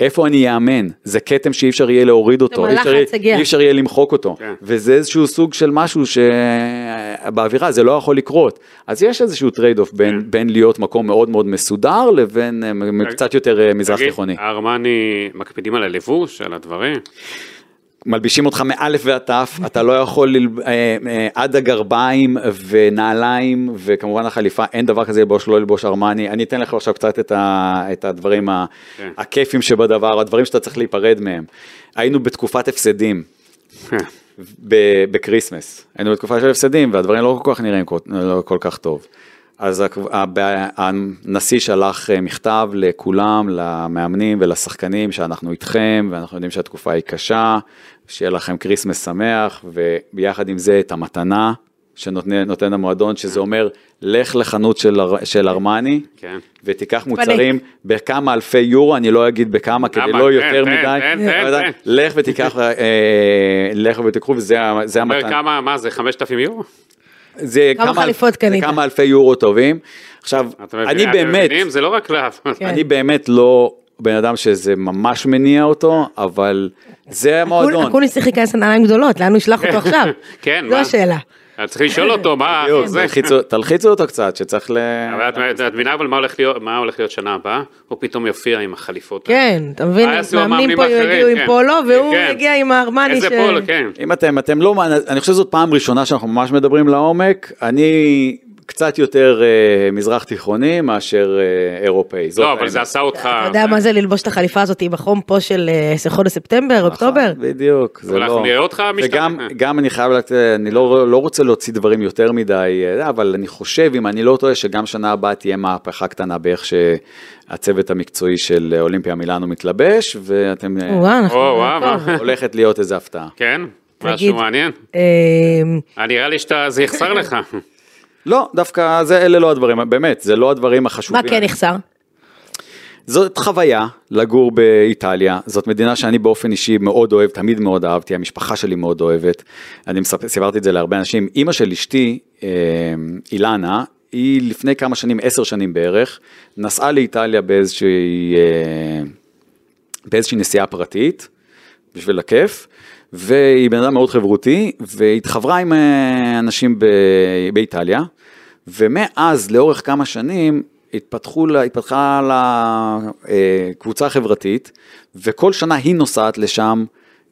איפה אני אאמן? זה כתם שאי אפשר יהיה להוריד אותו, אי אפשר. אי אפשר יהיה למחוק אותו, כן. וזה איזשהו סוג של משהו שבאווירה זה לא יכול לקרות. אז יש איזשהו trade off בין, כן. בין להיות מקום מאוד מאוד מסודר לבין אה, קצת יותר אה, מזרח תיכוני. ארמני מקפידים על הלבוש, על הדברים? מלבישים אותך מאלף ועד תף, אתה לא יכול ל... אה, אה, עד הגרביים ונעליים וכמובן החליפה, אין דבר כזה ללבוש, לא ללבוש ארמני. אני אתן לך עכשיו קצת את, ה, את הדברים ה, כן. הכיפים שבדבר, הדברים שאתה צריך להיפרד מהם. היינו בתקופת הפסדים. ב- בקריסמס, היינו בתקופה של הפסדים והדברים לא כל כך נראים כל, לא כל כך טוב. אז הנשיא שלח אה, מכתב לכולם, למאמנים ולשחקנים שאנחנו איתכם ואנחנו יודעים שהתקופה היא קשה, שיהיה לכם כריסמס שמח וביחד עם זה את המתנה שנותן נותן המועדון שזה אומר לך לחנות של, של ארמני כן. ותיקח מוצרים בכמה אלפי יורו, אני לא אגיד בכמה כדי למה? לא תן, יותר תן, מדי, תן. לך ותיקח, אה, לך ותיקחו וזה המתנה. כמה, מה זה, 5,000 יורו? זה כמה חליפות זה קנית? כמה אלפי יורו טובים. עכשיו, אתה מבין- אני אתם באמת, מבינים? זה לא רק לאף. כן. אני באמת לא בן אדם שזה ממש מניע אותו, אבל זה המועדון. אקוניס צריך להיכנס לנעליים גדולות, לאן הוא ישלח אותו עכשיו? כן, זו מה? השאלה. אתה צריך לשאול אותו, מה בדיוק, זה? תלחיצו- תלחיצו אותו קצת, שצריך ל... אבל את- מבינה אבל מה הולך להיות, מה הולך להיות שנה הבאה? הוא פתאום יופיע עם החליפות. כן, אתה מבין, מאמנים פה? יגיעו עם כן. פולו, והוא כן. יגיע עם הארמני איזה ש... פולו, כן. אם אתם, אתם לא, אני חושב שזאת פעם ראשונה שאנחנו ממש מדברים לעומק, אני קצת יותר אה, מזרח תיכוני מאשר אה, אירופאי. לא, אבל. זה עשה אותך... אתה יודע מה זה ללבוש את החליפה הזאת בחום פה של אה, חודש ספטמבר, אוקטובר? בדיוק, זה אבל לא... אנחנו נראה אותך משתנה. וגם גם אני חייב לתת, אני לא, לא רוצה להוציא דברים יותר מדי, אבל אני חושב, אם אני לא טועה, שגם שנה הבאה תהיה מהפכה קטנה באיך שהצוות המקצועי של אולימפיה מילאנו מתלבש, ואתם... וואו, אנחנו... או, וואו. מה? הולכת להיות איזה הפתעה. כן? משהו מעניין? אה, אה, נראה לי שזה יחסר לך. לא, דווקא זה, אלה לא הדברים, באמת, זה לא הדברים מה החשובים. כן יחסר? זאת חוויה לגור באיטליה, זאת מדינה שאני באופן אישי מאוד אוהב, תמיד מאוד אהבתי, המשפחה שלי מאוד אוהבת, אני מספר, סיפרתי את זה להרבה אנשים, אימא של אשתי, אה, אילנה, היא לפני כמה שנים, עשר שנים בערך, נסעה לאיטליה באיזושהי, אה, באיזושהי נסיעה פרטית, בשביל הכיף, והיא בן אדם מאוד חברותי, והתחברה עם אה, אנשים באיטליה, ומאז לאורך כמה שנים התפתחו, התפתחה לה אה, קבוצה חברתית, וכל שנה היא נוסעת לשם,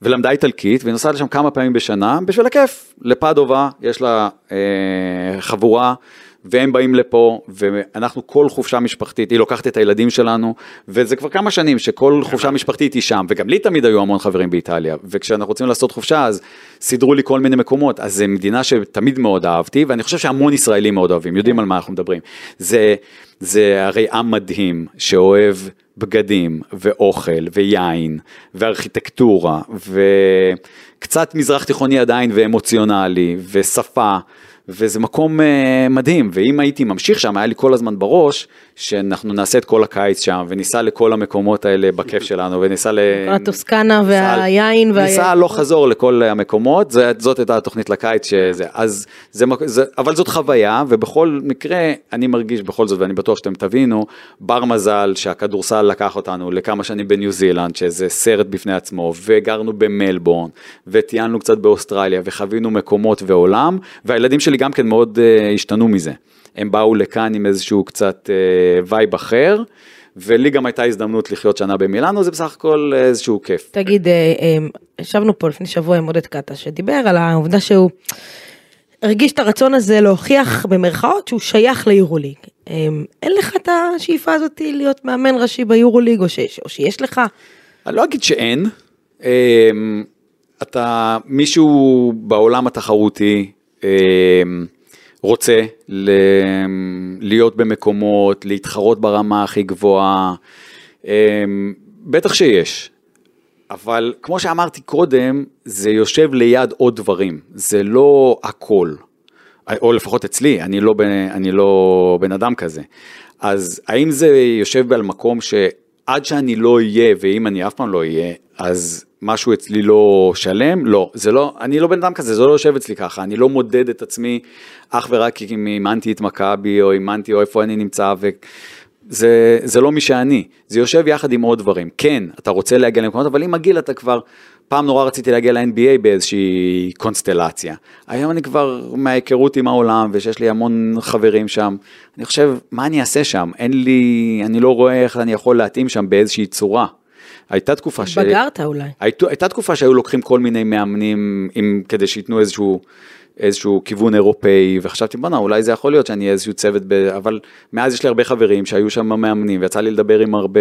ולמדה איטלקית, והיא נוסעת לשם כמה פעמים בשנה, בשביל הכיף. לפדובה יש לה אה, חבורה. והם באים לפה, ואנחנו כל חופשה משפחתית, היא לוקחת את הילדים שלנו, וזה כבר כמה שנים שכל חופשה משפחתית היא שם, וגם לי תמיד היו המון חברים באיטליה, וכשאנחנו רוצים לעשות חופשה אז סידרו לי כל מיני מקומות, אז זו מדינה שתמיד מאוד אהבתי, ואני חושב שהמון ישראלים מאוד אוהבים, יודעים על מה אנחנו מדברים. זה, זה הרי עם מדהים שאוהב בגדים ואוכל ויין וארכיטקטורה וקצת מזרח תיכוני עדיין ואמוציונלי ושפה. וזה מקום uh, מדהים, ואם הייתי ממשיך שם, היה לי כל הזמן בראש שאנחנו נעשה את כל הקיץ שם, וניסע לכל המקומות האלה בכיף שלנו, וניסע ל... הטוסקנה והיין. וה- ניסע הלוך חזור לכל המקומות, זה, זאת הייתה התוכנית לקיץ שזה, אז זה, זה, אבל זאת חוויה, ובכל מקרה, אני מרגיש בכל זאת, ואני בטוח שאתם תבינו, בר מזל שהכדורסל לקח אותנו לכמה שנים בניו זילנד, שזה סרט בפני עצמו, וגרנו במלבורן, וטיילנו קצת באוסטרליה, וחווינו מקומות ועולם, והילדים שלי גם כן מאוד uh, השתנו מזה. הם באו לכאן עם איזשהו קצת vibe אחר, ולי גם הייתה הזדמנות לחיות שנה במילאנו, זה בסך הכל איזשהו כיף. תגיד, אה, אה, ישבנו פה לפני שבוע עם עודד קטש, שדיבר על העובדה שהוא הרגיש את הרצון הזה להוכיח במרכאות שהוא שייך ליורוליג. אה, אין לך את השאיפה הזאת להיות מאמן ראשי ביורוליג, או, שיש, או שיש לך? אני לא אגיד שאין. אתה, מישהו בעולם התחרותי רוצה ל- להיות במקומות, להתחרות ברמה הכי גבוהה, אמ, בטח שיש. אבל כמו שאמרתי קודם, זה יושב ליד עוד דברים, זה לא הכל. או לפחות אצלי, אני לא, אני לא בן אדם כזה. אז האם זה יושב על מקום שעד שאני לא אהיה, ואם אני אף פעם לא אהיה, אז משהו אצלי לא שלם? לא, זה לא, אני לא בן אדם כזה, זה לא יושב אצלי ככה, אני לא מודד את עצמי אך ורק אם אימנתי את מכבי, או אימנתי, או איפה אני נמצא, ו... זה, זה לא מי שאני, זה יושב יחד עם עוד דברים. כן, אתה רוצה להגיע למקומות, אבל עם הגיל אתה כבר, פעם נורא רציתי להגיע ל-NBA באיזושהי קונסטלציה. היום אני כבר מההיכרות עם העולם, ושיש לי המון חברים שם, אני חושב, מה אני אעשה שם? אין לי, אני לא רואה איך אני יכול להתאים שם באיזושהי צורה. הייתה תקופה ש... בגרת אולי. הייתה, הייתה תקופה שהיו לוקחים כל מיני מאמנים עם, כדי שייתנו איזשהו, איזשהו כיוון אירופאי, וחשבתי בואנה אולי זה יכול להיות שאני אהיה איזשהו צוות, ב... אבל מאז יש לי הרבה חברים שהיו שם מאמנים, ויצא לי לדבר עם הרבה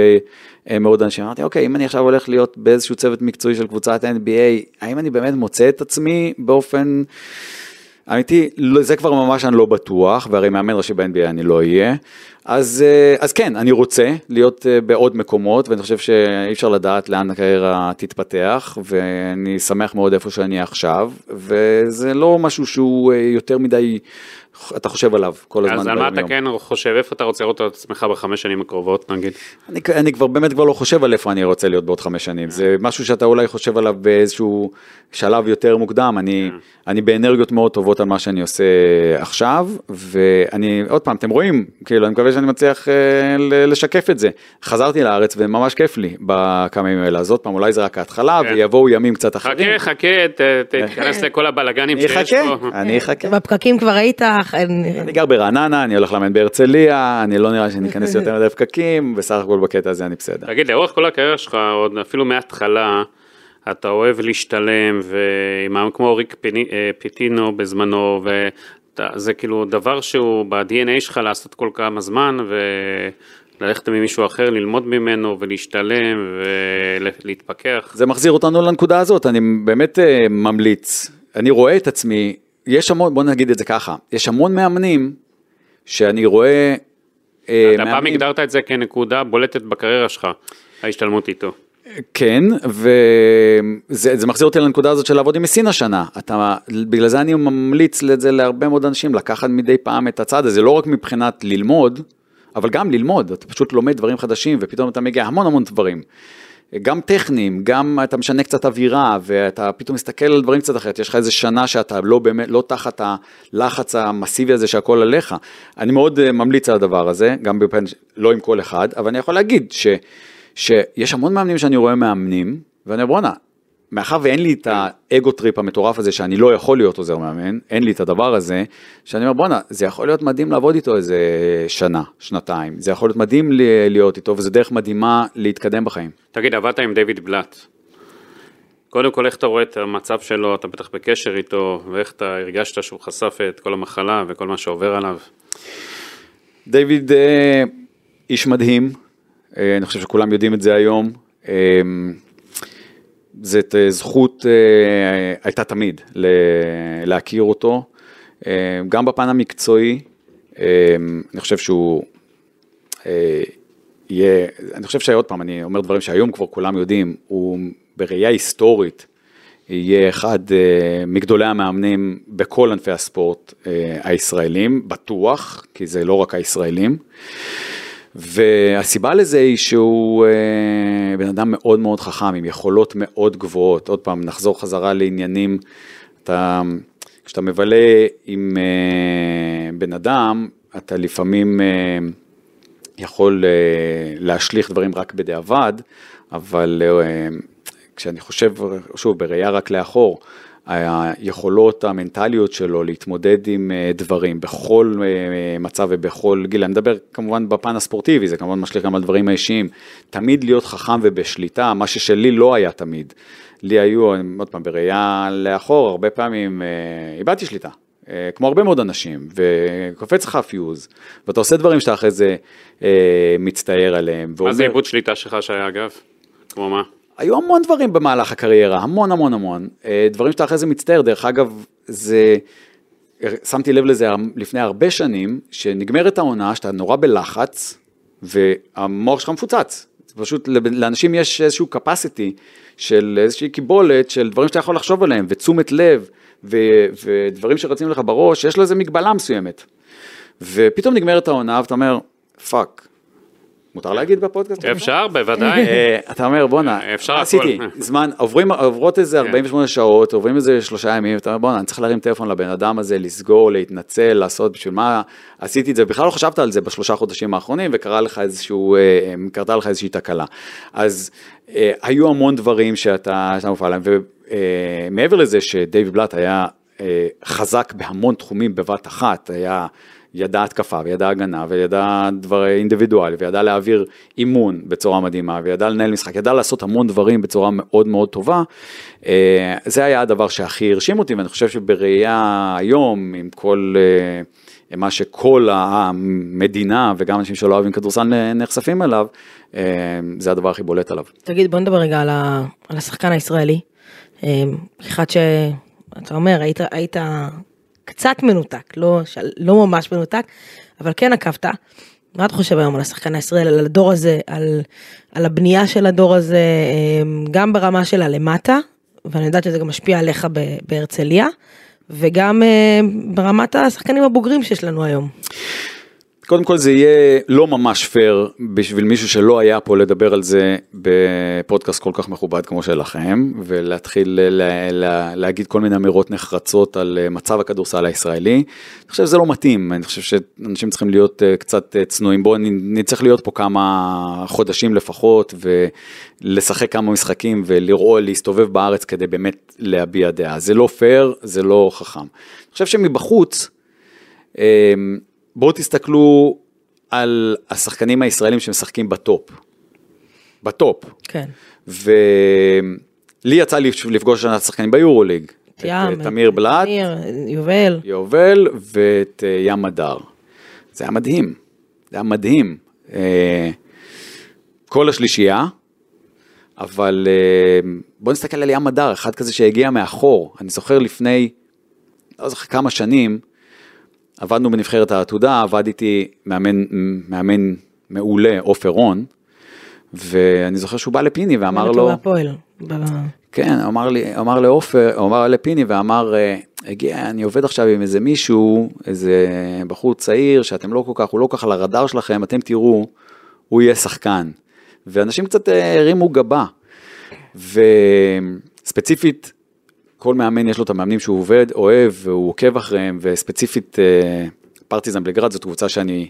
אה, מאוד אנשים, אמרתי אוקיי אם אני עכשיו הולך להיות באיזשהו צוות מקצועי של קבוצת NBA, האם אני באמת מוצא את עצמי באופן... אמיתי, לא, זה כבר ממש אני לא בטוח, והרי מאמן ראשי ב-NBA אני לא אהיה. אז, אה, אז כן, אני רוצה להיות אה, בעוד מקומות, ואני חושב שאי אפשר לדעת לאן הקריירה תתפתח, ואני שמח מאוד איפה שאני עכשיו, וזה לא משהו שהוא אה, יותר מדי, אתה חושב עליו כל הזמן. אז על מה אתה. כן חושב, איפה אתה רוצה לראות את עצמך בחמש שנים הקרובות נגיד? אני, אני כבר באמת כבר לא חושב על איפה אני רוצה להיות בעוד חמש שנים, זה משהו שאתה אולי חושב עליו באיזשהו שלב יותר מוקדם, אני, אני באנרגיות מאוד טובות על מה שאני עושה עכשיו, ואני, עוד פעם, אתם רואים, כאילו, אני מקווה שאני מצליח אה, לשקף את זה. חזרתי לארץ וממש כיף לי בכמה ימים האלה, אז עוד פעם, אולי זה רק ההתחלה, כן. ויבואו ימים קצת אחרים. חכה, חכה, ת- ת- תיכנס לכל הבלגנים אני שיש אחכה, פה. אני אחכה. בפקקים כבר היית, אני- אני גר ברעננה, אני הולך לאמן בהרצליה, אני לא נראה שאני אכנס יותר מדי פקקים, בסך הכל בקטע הזה אני בסדר. תגיד, לאורך כל הקריירה שלך, עוד אפילו מההתחלה, אתה אוהב להשתלם, ועם כמו ריק אה, פיטינו בזמנו, וזה כאילו דבר שהוא ב-DNA שלך לעשות כל כמה זמן, וללכת ממישהו אחר, ללמוד ממנו, ולהשתלם, ולהתפכח. זה מחזיר אותנו לנקודה הזאת, אני באמת אה, ממליץ, אני רואה את עצמי, יש המון, בוא נגיד את זה ככה, יש המון מאמנים שאני רואה, אה, אתה פעם מאמנים- הגדרת את זה כנקודה בולטת בקריירה שלך, ההשתלמות איתו. כן, וזה זה מחזיר אותי לנקודה הזאת של לעבוד עם מסין השנה. אתה, בגלל זה אני ממליץ את זה להרבה מאוד אנשים, לקחת מדי פעם את הצעד הזה, לא רק מבחינת ללמוד, אבל גם ללמוד, אתה פשוט לומד דברים חדשים, ופתאום אתה מגיע המון המון דברים. גם טכניים, גם אתה משנה קצת אווירה, ואתה פתאום מסתכל על דברים קצת אחרת, יש לך איזה שנה שאתה לא באמת, לא תחת הלחץ המסיבי הזה שהכל עליך. אני מאוד אה, ממליץ על הדבר הזה, גם בפן, לא עם כל אחד, אבל אני יכול להגיד ש, שיש המון מאמנים שאני רואה מאמנים, ואני אומר בואנה, מאחר ואין לי את ה ego trip המטורף הזה שאני לא יכול להיות עוזר מאמן, אין לי את הדבר הזה, שאני אומר בואנה, זה יכול להיות מדהים לעבוד איתו איזה שנה, שנתיים, זה יכול להיות מדהים להיות איתו וזה דרך מדהימה להתקדם בחיים. תגיד, עבדת עם דיוויד בלאט. קודם כל, איך אתה רואה את המצב שלו, אתה בטח בקשר איתו, ואיך אתה הרגשת שהוא חשף את כל המחלה וכל מה שעובר עליו. דיוויד אה, איש מדהים, אה, אני חושב שכולם יודעים את זה היום. זאת אה, זכות, אה, הייתה תמיד להכיר אותו, אה, גם בפן המקצועי, אני חושב שהוא יהיה, אני חושב שעוד פעם, אני אומר דברים שהיום כבר כולם יודעים, הוא בראייה היסטורית יהיה אחד מגדולי המאמנים בכל ענפי הספורט הישראלים, בטוח, כי זה לא רק הישראלים. והסיבה לזה היא שהוא אה, בן אדם מאוד מאוד חכם, עם יכולות מאוד גבוהות. עוד פעם, נחזור חזרה לעניינים, אתה, כשאתה מבלה עם אה, בן אדם, אתה לפעמים אה, יכול אה, להשליך דברים רק בדיעבד, אבל אה, כשאני חושב, שוב, בראייה רק לאחור, היכולות המנטליות שלו להתמודד עם אה, דברים בכל אה, מצב ובכל גיל, אני מדבר כמובן בפן הספורטיבי, זה כמובן משליך גם על דברים האישיים, תמיד להיות חכם ובשליטה, מה ששלי לא היה תמיד. לי היו, עוד פעם, בראייה לאחור, הרבה פעמים אה, איבדתי שליטה. כמו הרבה מאוד אנשים, וקופץ לך פיוז, ואתה עושה דברים שאתה אחרי זה אה, מצטער עליהם. מה זה עיבוד שליטה שלך שהיה אגב? כמו מה? היו המון דברים במהלך הקריירה, המון המון המון. אה, דברים שאתה אחרי זה מצטער, דרך אגב, זה... שמתי לב לזה לפני הרבה שנים, שנגמרת העונה, שאתה נורא בלחץ, והמוח שלך מפוצץ. פשוט, לאנשים יש איזשהו capacity של איזושהי קיבולת של דברים שאתה יכול לחשוב עליהם, ותשומת לב, ו, ודברים שרצים לך בראש, יש לזה מגבלה מסוימת. ופתאום נגמרת העונה, ואתה אומר, fuck. מותר להגיד בפודקאסט? אפשר, בוודאי. אה, אתה אומר בואנה, מה הכל." עשיתי? זמן, עוברות איזה 48 שעות, עוברים איזה שלושה ימים, אתה אומר בואנה, אני צריך להרים טלפון לבן אדם הזה, לסגור, להתנצל, לעשות, בשביל מה עשיתי את זה, בכלל לא חשבת על זה בשלושה חודשים האחרונים, וקרה לך איזשהו, אה, קרתה לך איזושהי תקלה. אז אה, היו המון דברים שאתה, מופעל עליהם, ומעבר לזה שדייוויד בלאט היה אה, חזק בהמון תחומים בבת אחת, היה... ידע התקפה וידע הגנה וידע דבר אינדיבידואלי וידע להעביר אימון בצורה מדהימה וידע לנהל משחק, ידע לעשות המון דברים בצורה מאוד מאוד טובה. אה, זה היה הדבר שהכי הרשים אותי ואני חושב שבראייה היום עם כל אה, מה שכל המדינה וגם אנשים שלא אוהבים כדורסל נחשפים אליו, אה, זה הדבר הכי בולט עליו. תגיד, בוא נדבר רגע על, על השחקן הישראלי. אחד שאתה אומר, היית, היית קצת מנותק, לא, לא ממש מנותק, אבל כן עקבת. מה אתה חושב היום על השחקן הישראלי, על הדור הזה, על, על הבנייה של הדור הזה, אה, גם ברמה של הלמטה, ואני יודעת שזה גם משפיע עליך בהרצליה, וגם אה, ברמת השחקנים הבוגרים שיש לנו היום. קודם כל זה יהיה לא ממש פייר בשביל מישהו שלא היה פה לדבר על זה בפודקאסט כל כך מכובד כמו שלכם ולהתחיל לה, לה, להגיד כל מיני אמירות נחרצות על אה, מצב הכדורסל הישראלי. אני חושב שזה לא מתאים, אני חושב שאנשים צריכים להיות אה, קצת אה, צנועים. בואו נצטרך להיות פה כמה חודשים לפחות ולשחק כמה משחקים ולראות, להסתובב בארץ כדי באמת להביע דעה. זה לא פייר, זה לא חכם. אני חושב שמבחוץ, אה, בואו תסתכלו על השחקנים הישראלים שמשחקים בטופ. בטופ. כן. ולי יצא לי לפגוש שנה שחקנים ביורוליג. את תמיר בלאט, תמיר, יובל. יובל ואת אה, ים מדר. זה היה מדהים, זה היה מדהים. אה, כל השלישייה, אבל אה, בואו נסתכל על ים הדר, אחד כזה שהגיע מאחור. אני זוכר לפני, לא זוכר כמה שנים, עבדנו בנבחרת העתודה, עבד איתי מאמן, מאמן מעולה, עופר רון, ואני זוכר שהוא בא לפיני ואמר לו, בהפועל. ב- כן, אמר לי, אמר לעופר, הוא אמר לפיני ואמר, אה, הגיע, אני עובד עכשיו עם איזה מישהו, איזה בחור צעיר שאתם לא כל כך, הוא לא כל כך על הרדאר שלכם, אתם תראו, הוא יהיה שחקן. ואנשים קצת אה, הרימו גבה. וספציפית, כל מאמן יש לו את המאמנים שהוא עובד, אוהב, והוא עוקב אחריהם, וספציפית אה, פרטיזן בלגרד זאת קבוצה שאני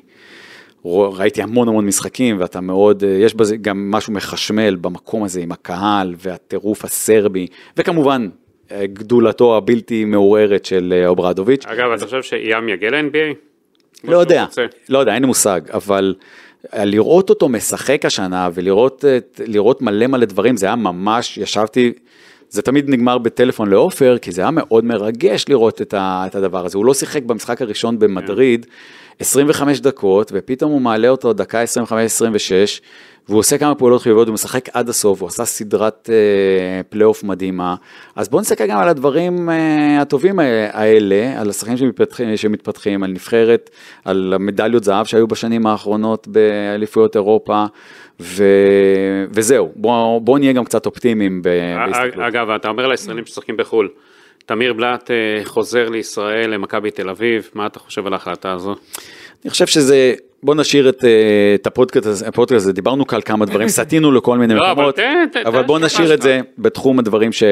ראיתי המון המון משחקים ואתה מאוד, אה, יש בזה גם משהו מחשמל במקום הזה עם הקהל והטירוף הסרבי, וכמובן אה, גדולתו הבלתי מעורערת של אוברדוביץ'. אגב, אתה חושב ים יגיע ל-NBA? לא יודע, לא יודע, אין לי מושג, אבל לראות אותו משחק השנה ולראות מלא מלא דברים, זה היה ממש, ישבתי, זה תמיד נגמר בטלפון לעופר, כי זה היה מאוד מרגש לראות את, ה, את הדבר הזה. הוא לא שיחק במשחק הראשון במדריד 25 דקות, ופתאום הוא מעלה אותו דקה 25-26, והוא עושה כמה פעולות חיוביות, הוא משחק עד הסוף, הוא עשה סדרת אה, פלייאוף מדהימה. אז בואו נסתכל גם על הדברים אה, הטובים האלה, על השחקנים שמתפתחים, שמתפתחים, על נבחרת, על המדליות זהב שהיו בשנים האחרונות באליפויות אירופה, ו... וזהו, בואו בוא נהיה גם קצת אופטימיים ב- בהסתכלות. אגב, אתה אומר לישראלים ששחקים בחו"ל, תמיר בלאט אה, חוזר לישראל, למכבי תל אביב, מה אתה חושב על ההחלטה הזו? אני חושב שזה, בוא נשאיר את, אה, את הפודקאסט הזה, הפודקאסט הזה, דיברנו כאן כמה דברים, סטינו לכל מיני לא, מקומות, אבל בוא נשאיר את. זה בתחום הדברים ש,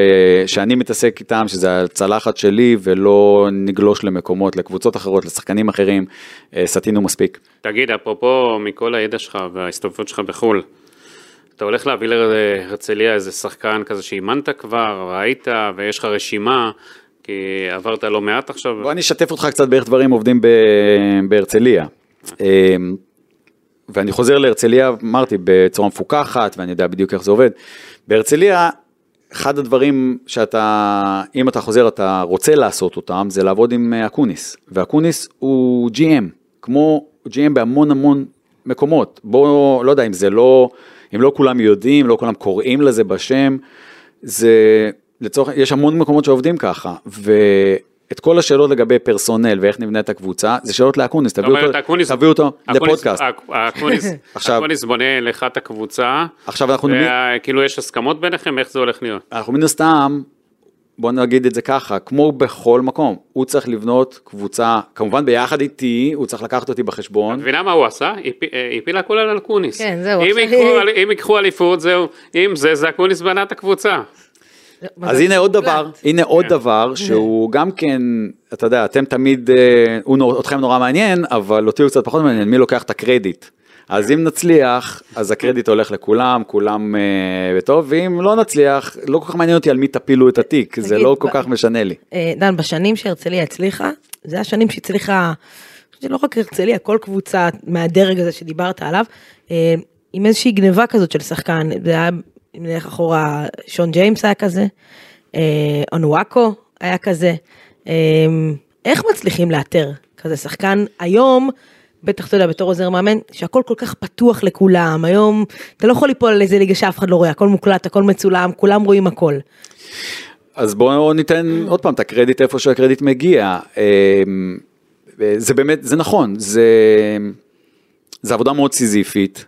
שאני מתעסק איתם, שזה הצלחת שלי, ולא נגלוש למקומות, לקבוצות אחרות, לשחקנים אחרים, אה, סטינו מספיק. תגיד, אפרופו מכל הידע שלך וההסתובבות שלך בחו"ל, אתה הולך להביא להרצליה איזה שחקן כזה שאימנת כבר, ראית, ויש לך רשימה, כי עברת לא מעט עכשיו. בוא אני אשתף אותך קצת באיך דברים עובדים ב- בהרצליה. אמ, ואני חוזר להרצליה, אמרתי, בצורה מפוקחת, ואני יודע בדיוק איך זה עובד. בהרצליה, אחד הדברים שאתה, אם אתה חוזר, אתה רוצה לעשות אותם, זה לעבוד עם אה, אקוניס. ואקוניס הוא GM, כמו GM בהמון המון מקומות. בוא, לא יודע, אם זה לא, אם לא כולם יודעים, לא כולם קוראים לזה בשם, זה, לצורך, יש המון מקומות שעובדים ככה, ואת כל השאלות לגבי personnel ואיך נבנית הקבוצה, זה שאלות לאקוניס, תביאו אומרת, אותו, אקוניס- תביאו אותו אקוניס- לפודקאסט. אק- אקוניס- עכשיו- אקוניס בונה לך את הקבוצה, עכשיו אנחנו, וכאילו יש הסכמות ביניכם, איך זה הולך להיות? אנחנו מן הסתם, בוא נגיד את זה ככה, כמו בכל מקום, הוא צריך לבנות קבוצה, כמובן ביחד איתי, הוא צריך לקחת אותי בחשבון. את מבינה מה הוא עשה? אה, הפיל הכל על אקוניס. כן, זהו, אם עכשיו- ייקחו אליפות, זהו, אם זה, זה אקוניס בנה את הקבוצה. אז הנה עוד דבר, הנה עוד דבר שהוא גם כן, אתה יודע, אתם תמיד, אה, הוא אתכם נורא מעניין, אבל אותי הוא קצת פחות מעניין, מי לוקח את הקרדיט. אז אם נצליח, אז הקרדיט הולך לכולם, כולם אה, בטוב, ואם לא נצליח, לא כל כך מעניין אותי על מי תפילו את התיק, זה לא כל ב- כך משנה לי. אה, דן, בשנים שהרצליה הצליחה, זה השנים שהצליחה, זה לא רק הרצליה, כל קבוצה מהדרג הזה שדיברת עליו, אה, עם איזושהי גניבה כזאת של שחקן, זה היה, אם נלך אחורה, שון ג'יימס היה כזה, אה, אונואקו היה כזה, אה, איך מצליחים לאתר כזה שחקן היום? בטח אתה יודע בתור עוזר מאמן שהכל כל כך פתוח לכולם היום אתה לא יכול ליפול על איזה ליגה שאף אחד לא רואה הכל מוקלט הכל מצולם כולם רואים הכל. אז בואו ניתן עוד פעם את הקרדיט איפה שהקרדיט מגיע. אמ, זה באמת, זה נכון, זה, זה עבודה מאוד סיזיפית,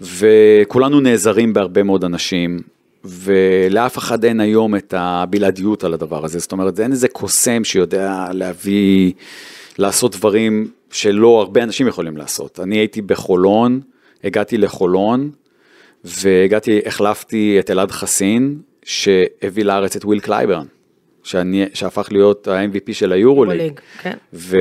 וכולנו נעזרים בהרבה מאוד אנשים, ולאף אחד אין היום את הבלעדיות על הדבר הזה, זאת אומרת, אין איזה קוסם שיודע להביא, לעשות דברים שלא הרבה אנשים יכולים לעשות. אני הייתי בחולון, הגעתי לחולון, והגעתי, החלפתי את אלעד חסין, שהביא לארץ את וויל קלייברן, שאני, שהפך להיות ה-MVP של היורוליג. יורוליג, כן. ו...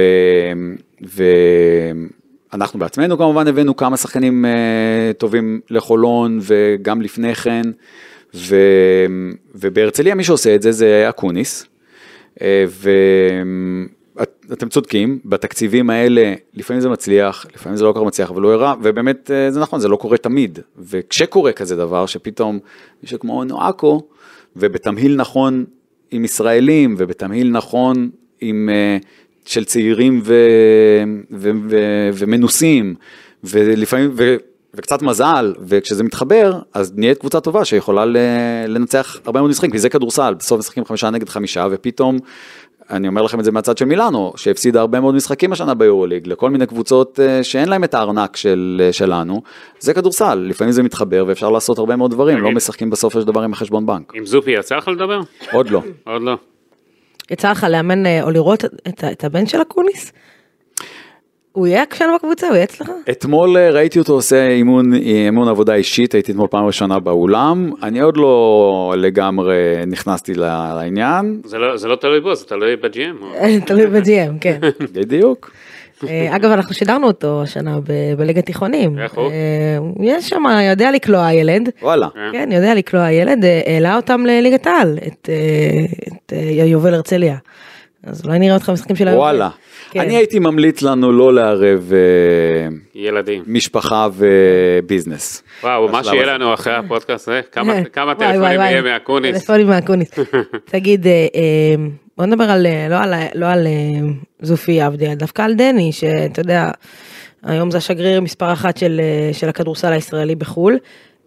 ואנחנו בעצמנו כמובן הבאנו כמה שחקנים uh, טובים לחולון וגם לפני כן, ו... ובהרצליה מי שעושה את זה זה אקוניס, uh, ואתם צודקים, בתקציבים האלה לפעמים זה מצליח, לפעמים זה לא כל כך מצליח, אבל לא הרע, ובאמת uh, זה נכון, זה לא קורה תמיד, וכשקורה כזה דבר, שפתאום מישהו כמו נואקו, ובתמהיל נכון עם ישראלים, ובתמהיל נכון עם... Uh, של צעירים ו, ו, ו, ומנוסים, ולפעמים, ו, וקצת מזל, וכשזה מתחבר, אז נהיית קבוצה טובה שיכולה לנצח הרבה מאוד משחקים, כי זה כדורסל, בסוף משחקים חמישה נגד חמישה, ופתאום, אני אומר לכם את זה מהצד של מילאנו, שהפסידה הרבה מאוד משחקים השנה ביורוליג, לכל מיני קבוצות אה, שאין להם את הארנק של, שלנו, זה כדורסל, לפעמים זה מתחבר ואפשר לעשות הרבה מאוד דברים, לא משחקים בסופו של דבר עם החשבון בנק, עם זופי יצא לך לדבר? עוד לא. עוד לא. יצא לך לאמן אה, או לראות את, את הבן של אקוניס? הוא יהיה עקשן בקבוצה? הוא יהיה אצלך? אתמול אה, ראיתי אותו עושה אימון, אימון עבודה אישית, הייתי אתמול פעם ראשונה באולם, אני עוד לא לגמרי נכנסתי לעניין, זה לא, זה לא תלוי בו, זה תלוי בג'י.אם. תלוי ב-GM, כן. בדיוק. אה, אגב, אנחנו שידרנו אותו השנה ב- בליגת תיכונים. איך הוא? אה, יש שם, יודע לקלוע הילד. וואלה. כן, יודע לקלוע הילד, אה, העלה אותם לליגת העל, את אה, את, אה, יובל הרצליה. אז אולי נראה אותך במשחקים של היום. וואלה. כן. אני הייתי ממליץ לנו לא לערב אה, ילדים. משפחה וביזנס. וואו, מה שיהיה. לנו אחרי הפודקאסט הזה, כמה- כמה וואי, טלפונים וואי. יהיה מאקוניס. טלפונים מאקוניס. תגיד, אה, אה, בוא נדבר על, אה, לא על, לא על אה, זופי עבדיה, דווקא על דני, שאתה יודע, היום זה השגריר מספר אחת של, אה, של הכדורסל הישראלי בחו"ל.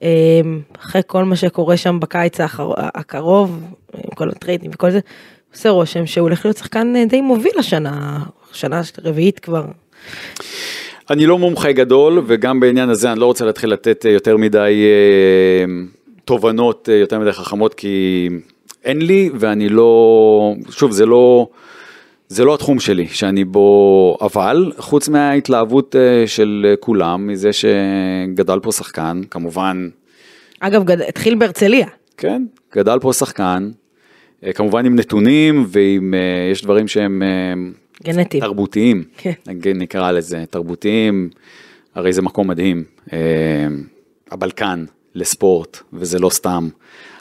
אה, אחרי כל מה שקורה שם בקיץ האחר- הקרוב, עם כל הטריידים וכל זה, עושה רושם שהוא הולך להיות שחקן אה, די מוביל השנה, שנה רביעית כבר. אני לא מומחה גדול, וגם בעניין הזה אני לא רוצה להתחיל לתת אה, יותר מדי אה, תובנות יותר מדי חכמות, כי אין לי, ואני לא, שוב, זה לא, זה לא התחום שלי שאני בו, אבל חוץ מההתלהבות של כולם, מזה שגדל פה שחקן, כמובן, אגב, גד... התחיל בהרצליה. כן, גדל פה שחקן, כמובן עם נתונים ועם, אה, יש דברים שהם... אה, גנטיים. תרבותיים, כן. נקרא לזה, תרבותיים, הרי זה מקום מדהים, אה, הבלקן לספורט, וזה לא סתם,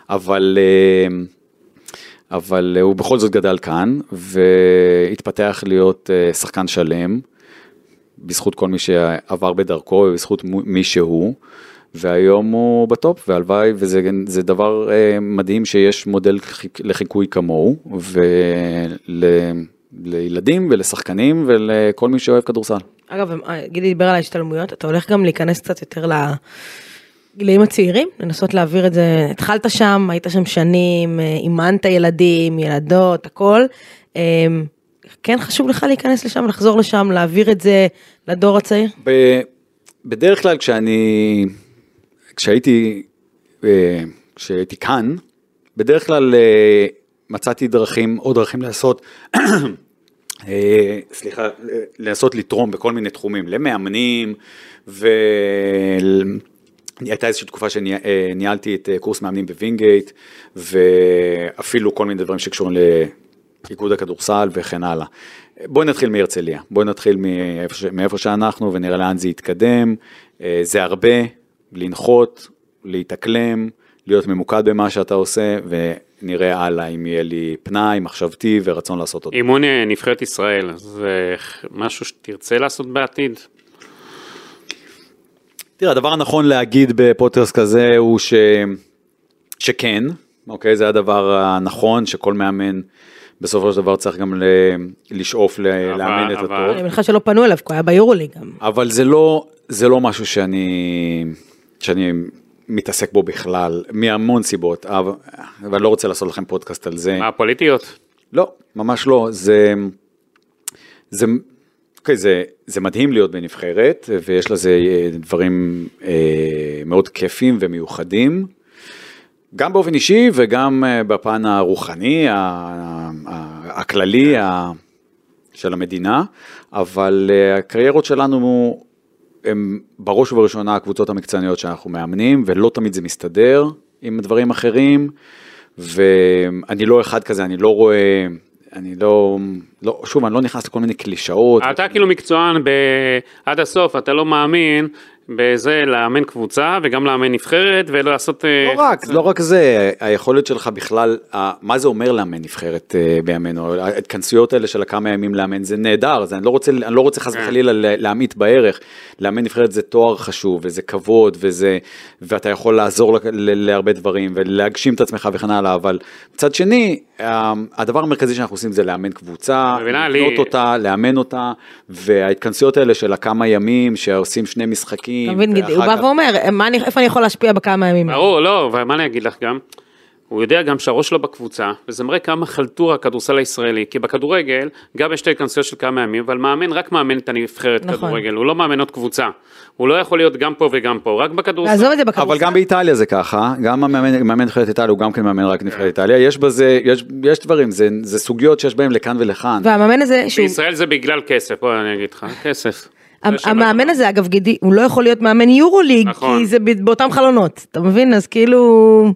אבל, אה, אבל הוא בכל זאת גדל כאן, והתפתח להיות אה, שחקן שלם, בזכות כל מי שעבר בדרכו ובזכות מי שהוא, והיום הוא בטופ, והלוואי, וזה זה דבר אה, מדהים שיש מודל חיק- לחיקוי כמוהו, ולילדים ולשחקנים ולכל מי שאוהב כדורסל. אגב, אה, גידי דיבר על ההשתלמויות, אתה הולך גם להיכנס קצת יותר לגילאים הצעירים, לנסות להעביר את זה, התחלת שם, היית שם שנים, אה, אימנת ילדים, ילדות, הכל. אה, כן חשוב לך להיכנס לשם, לחזור לשם, להעביר את זה לדור הצעיר? ב- בדרך כלל כשאני, כשהייתי, אה, כשהייתי כאן, בדרך כלל אה, מצאתי דרכים, עוד דרכים לעשות, אה, סליחה, לנסות לתרום בכל מיני תחומים, למאמנים, והייתה איזושהי תקופה שניהלתי את קורס מאמנים בווינגייט, ואפילו כל מיני דברים שקשורים לאיגוד הכדורסל וכן הלאה. בואי נתחיל מהרצליה, בואי נתחיל מאיפה, מאיפה שאנחנו ונראה לאן זה יתקדם. זה הרבה, לנחות, להתאקלם, להיות ממוקד במה שאתה עושה, ונראה הלאה אם יהיה לי פנאי, מחשבתי ורצון לעשות אותו. אימון אה, נבחרת ישראל, זה משהו שתרצה לעשות בעתיד? תראה, הדבר הנכון להגיד בפודקאסט כזה הוא ש... שכן, אוקיי? זה הדבר הנכון, שכל מאמן בסופו של דבר צריך גם ל... לשאוף ל... לאמן את הטוב. אני מניחה שלא פנו אליו, כי הוא היה ביורוליג גם. אבל זה לא, זה לא משהו שאני, שאני מתעסק בו בכלל, מהמון סיבות, אבל אני לא רוצה לעשות לכם פודקאסט על זה. מה הפוליטיות? לא, ממש לא, זה, זה, אוקיי, זה, זה מדהים להיות בנבחרת, ויש לזה אה, דברים אה, מאוד כיפים ומיוחדים, גם באופן אישי וגם אה, בפן הרוחני, ה- ה- הכללי ה- של המדינה, אבל אה, הקריירות שלנו הם בראש ובראשונה הקבוצות המקצועניות שאנחנו מאמנים, ולא תמיד זה מסתדר עם דברים אחרים, ואני לא אחד כזה, אני לא רואה, אני לא, לא שוב, אני לא נכנס לכל מיני קלישאות. אתה כאילו מקצוען ב... עד הסוף, אתה לא מאמין בזה לאמן קבוצה וגם לאמן נבחרת ולעשות... אה, לא רק, לא רק זה, היכולת שלך בכלל, מה זה אומר לאמן נבחרת אה, בימינו, ההתכנסויות האלה של הכמה ימים לאמן זה נהדר, זה, אני לא רוצה, אני לא רוצה חס כן. וחלילה לה- להמעיט בערך, לאמן נבחרת זה תואר חשוב וזה כבוד וזה, ואתה יכול לעזור להרבה דברים ולהגשים את עצמך וכן הלאה, אבל מצד שני, הדבר המרכזי שאנחנו עושים זה לאמן קבוצה, לקנות לי- אותה, לאמן אותה, וההתכנסויות האלה של הכמה ימים שעושים שני משחקים, אתה מבין, הוא בא ואומר, "מה אני- איפה אני יכול להשפיע בכמה ימים? האלה?" ברור, לא, ומה אני אגיד לך גם? הוא יודע גם שהראש שלו בקבוצה, וזה מראה כמה חלטורה הכדורסל הישראלי, כי בכדורגל גם יש את ההתכנסויות של כמה ימים, אבל מאמן רק מאמן את הנבחרת נכון. כדורגל, הוא לא מאמן עוד קבוצה. הוא לא יכול להיות גם פה וגם פה, רק בכדורסל. ועזוב את זה בכדורסל. אבל גם באיטליה זה ככה, גם המאמן מאמן נבחרת איטליה הוא גם כן מאמן רק נבחרת איטליה, יש בזה, יש, יש דברים, זה, זה סוגיות שיש בהם לכאן ולכאן. והמאמן הזה, שהוא... בישראל זה בגלל כסף, בוא אני אגיד לך, כסף. המאמן. הזה, אגב, גידי, הוא לא יכול להיות מאמן יורוליג, נכון. כי זה ב- באותם חלונות, אתה מבין? אז כאילו,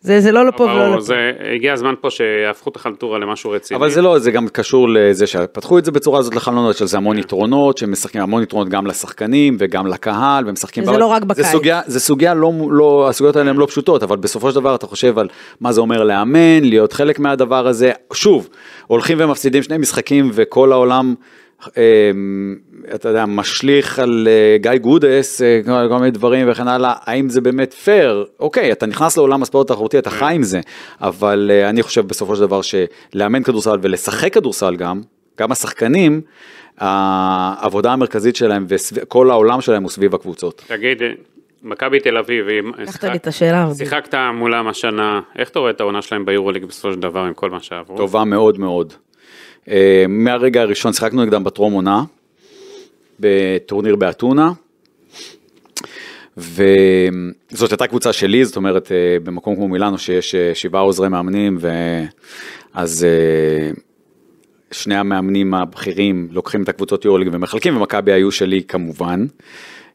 זה, זה לא לפה ולא לפה. זה, הגיע הזמן פה שיהפכו את החלטורה למשהו רציני. אבל זה לא, זה גם קשור לזה שפתחו את זה בצורה הזאת לחלונות, יש לזה המון יתרונות, שהם משחקים המון יתרונות גם לשחקנים וגם לקהל, והם משחקים... וזה ב- לא רק זה בקיץ. סוגיה, זה סוגיה לא, לא, הסוגיות האלה הן לא פשוטות, אבל בסופו של דבר אתה חושב על מה זה אומר לאמן, להיות חלק מהדבר הזה. שוב, הולכים ומפסידים שני משחקים וכל העולם... אמ, אתה יודע, משליך על אה, גיא גודס, אה, כל מיני דברים וכן הלאה, האם זה באמת פייר? אוקיי, אתה נכנס לעולם הספורט התחרותי, אתה חי עם זה, אבל אה, אני חושב בסופו של דבר שלאמן כדורסל ולשחק כדורסל גם, גם השחקנים, העבודה המרכזית שלהם וכל העולם שלהם הוא סביב הקבוצות. תגיד, מכבי תל אביב, אם לקחת לי את השאלה. אבל- שיחקת מולם השנה, איך אתה רואה את העונה שלהם ביורוליג בסופו של דבר עם כל מה שעברו? טובה מאוד מאוד. אה, מהרגע הראשון שיחקנו נגדם בטרום עונה, בטורניר באתונה, וזאת הייתה קבוצה שלי, זאת אומרת, אה, במקום כמו מילאנו שיש אה, שבעה עוזרי מאמנים, ואז שני המאמנים הבכירים לוקחים את הקבוצות יורוליג ומחלקים, ומכבי היו שלי כמובן.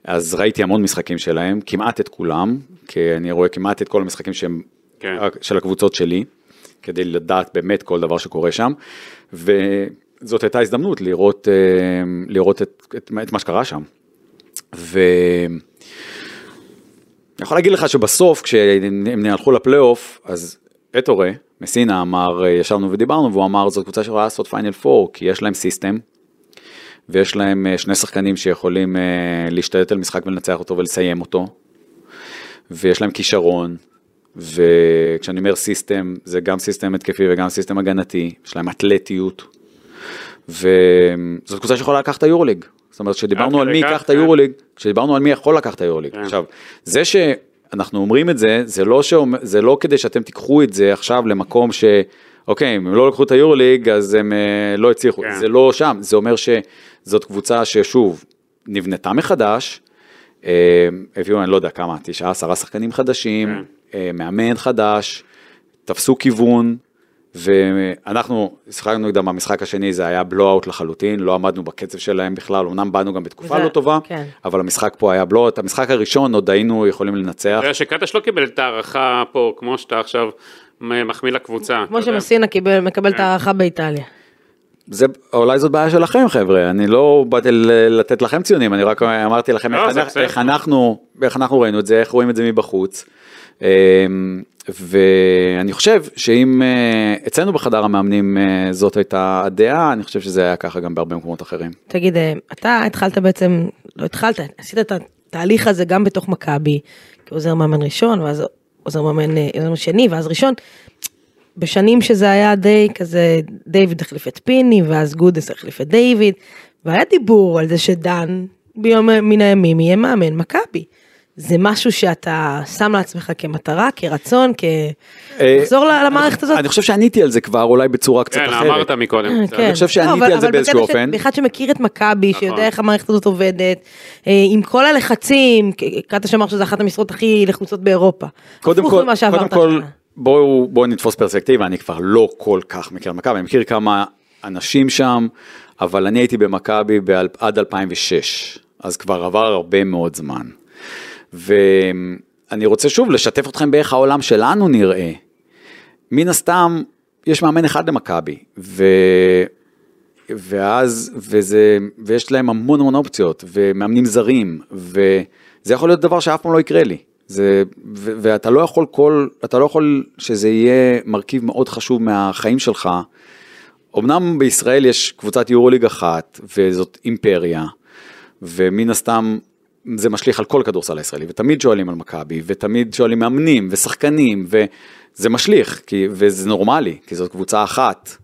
אז ראיתי המון משחקים שלהם, כמעט את כולם, כי אני רואה כמעט את כל המשחקים שהם כן. של הקבוצות שלי, כדי לדעת באמת כל דבר שקורה שם, וזאת הייתה הזדמנות לראות, אה, לראות את, את, את מה שקרה שם. ואני יכול להגיד לך שבסוף, כשהם הלכו לפלייאוף, אז אטורה מסינה אמר, אה, ישבנו ודיברנו, והוא אמר, זו קבוצה שיכולה לעשות פיינל 4, כי יש להם system, ויש להם אה, שני שחקנים שיכולים להשתלט על משחק ולנצח אותו ולסיים אותו, ויש להם כישרון, וכשאני אומר system, זה גם system התקפי וגם system הגנתי, יש להם אתלטיות, וזאת קבוצה שיכולה לקחת את היורוליג. זאת אומרת, כשדיברנו על מי ייקח את כן. היורוליג, כשדיברנו על מי יכול לקחת את היורוליג. כן. עכשיו, זה שאנחנו אומרים את זה, זה לא, שאומר, זה לא כדי שאתם תיקחו את זה עכשיו למקום ש... אוקיי, אם הם לא לקחו את היורוליג, אז הם אה, לא הצליחו. כן. זה לא שם, זה אומר שזאת קבוצה ששוב, נבנתה מחדש, אה, הביאו, אני לא יודע כמה, תשעה, עשרה שחקנים חדשים, כן. אה, מאמן חדש, תפסו כיוון, ואנחנו שיחקנו נגדם במשחק השני, זה היה בלואו-אוט לחלוטין, לא עמדנו בקצב שלהם בכלל, אמנם באנו גם בתקופה זה- לא טובה, כן. אבל המשחק פה היה בלואו-אוט, המשחק הראשון עוד היינו יכולים לנצח. אתה יודע שקטש לא קיבל את ההערכה פה, כמו שאתה עכשיו מחמיא לקבוצה. כמו. שמסינה קיבל- מקבל את כן. ההערכה באיטליה. זה, אולי זאת בעיה שלכם חבר'ה, אני לא באתי לתת לכם ציונים, אני רק אמרתי לכם לא, איך. איך, אנחנו, איך אנחנו ראינו את זה, איך רואים את זה מבחוץ. אמ, ואני חושב שאם אה, אצלנו בחדר המאמנים אה, זאת הייתה הדעה, אני חושב שזה היה ככה גם בהרבה מקומות אחרים. תגיד, אה, אתה התחלת בעצם, לא התחלת, עשית את התהליך הזה גם בתוך מכבי, כעוזר מאמן ראשון, ואז עוזר מאמן שני, ואז ראשון. בשנים שזה היה די כזה, דיוויד החליף את פיני, ואז גודס החליף את דיוויד, והיה דיבור על זה שדן ביום מן הימים יהיה מאמן מכבי. זה משהו שאתה שם לעצמך כמטרה, כרצון, כ... אה, למערכת הזאת? אני חושב שעניתי על זה כבר אולי בצורה קצת כן, אחרת. אמרת מקודם. כן. אני חושב שעניתי לא, אבל- על זה באיזשהו אופן. באחד שמכיר את מכבי, נכון. שיודע איך המערכת הזאת עובדת, אה, עם כל הלחצים, קטש אמר שזה אחת המשרות הכי לחוצות באירופה. קודם כל, קודם כל. בואו נתפוס פרספקטיבה, אני כבר לא כל כך מכיר את מכבי, אני מכיר כמה אנשים שם, אבל אני הייתי במכבי עד 2006, אז כבר עבר הרבה מאוד זמן. ואני רוצה שוב לשתף אתכם באיך העולם שלנו נראה. מן הסתם, יש מאמן אחד למכבי, ו... ואז, וזה, ויש להם המון המון אופציות, ומאמנים זרים, וזה יכול להיות דבר שאף פעם לא יקרה לי. זה, ו, ואתה לא יכול כל, אתה לא יכול שזה יהיה מרכיב מאוד חשוב מהחיים שלך. אמנם בישראל יש קבוצת יורוליג אחת, וזאת אימפריה, ומן הסתם זה משליך על כל כדורסל הישראלי, ותמיד שואלים על מכבי, ותמיד שואלים מאמנים ושחקנים, וזה משליך, כי, וזה נורמלי, כי זאת קבוצה אחת.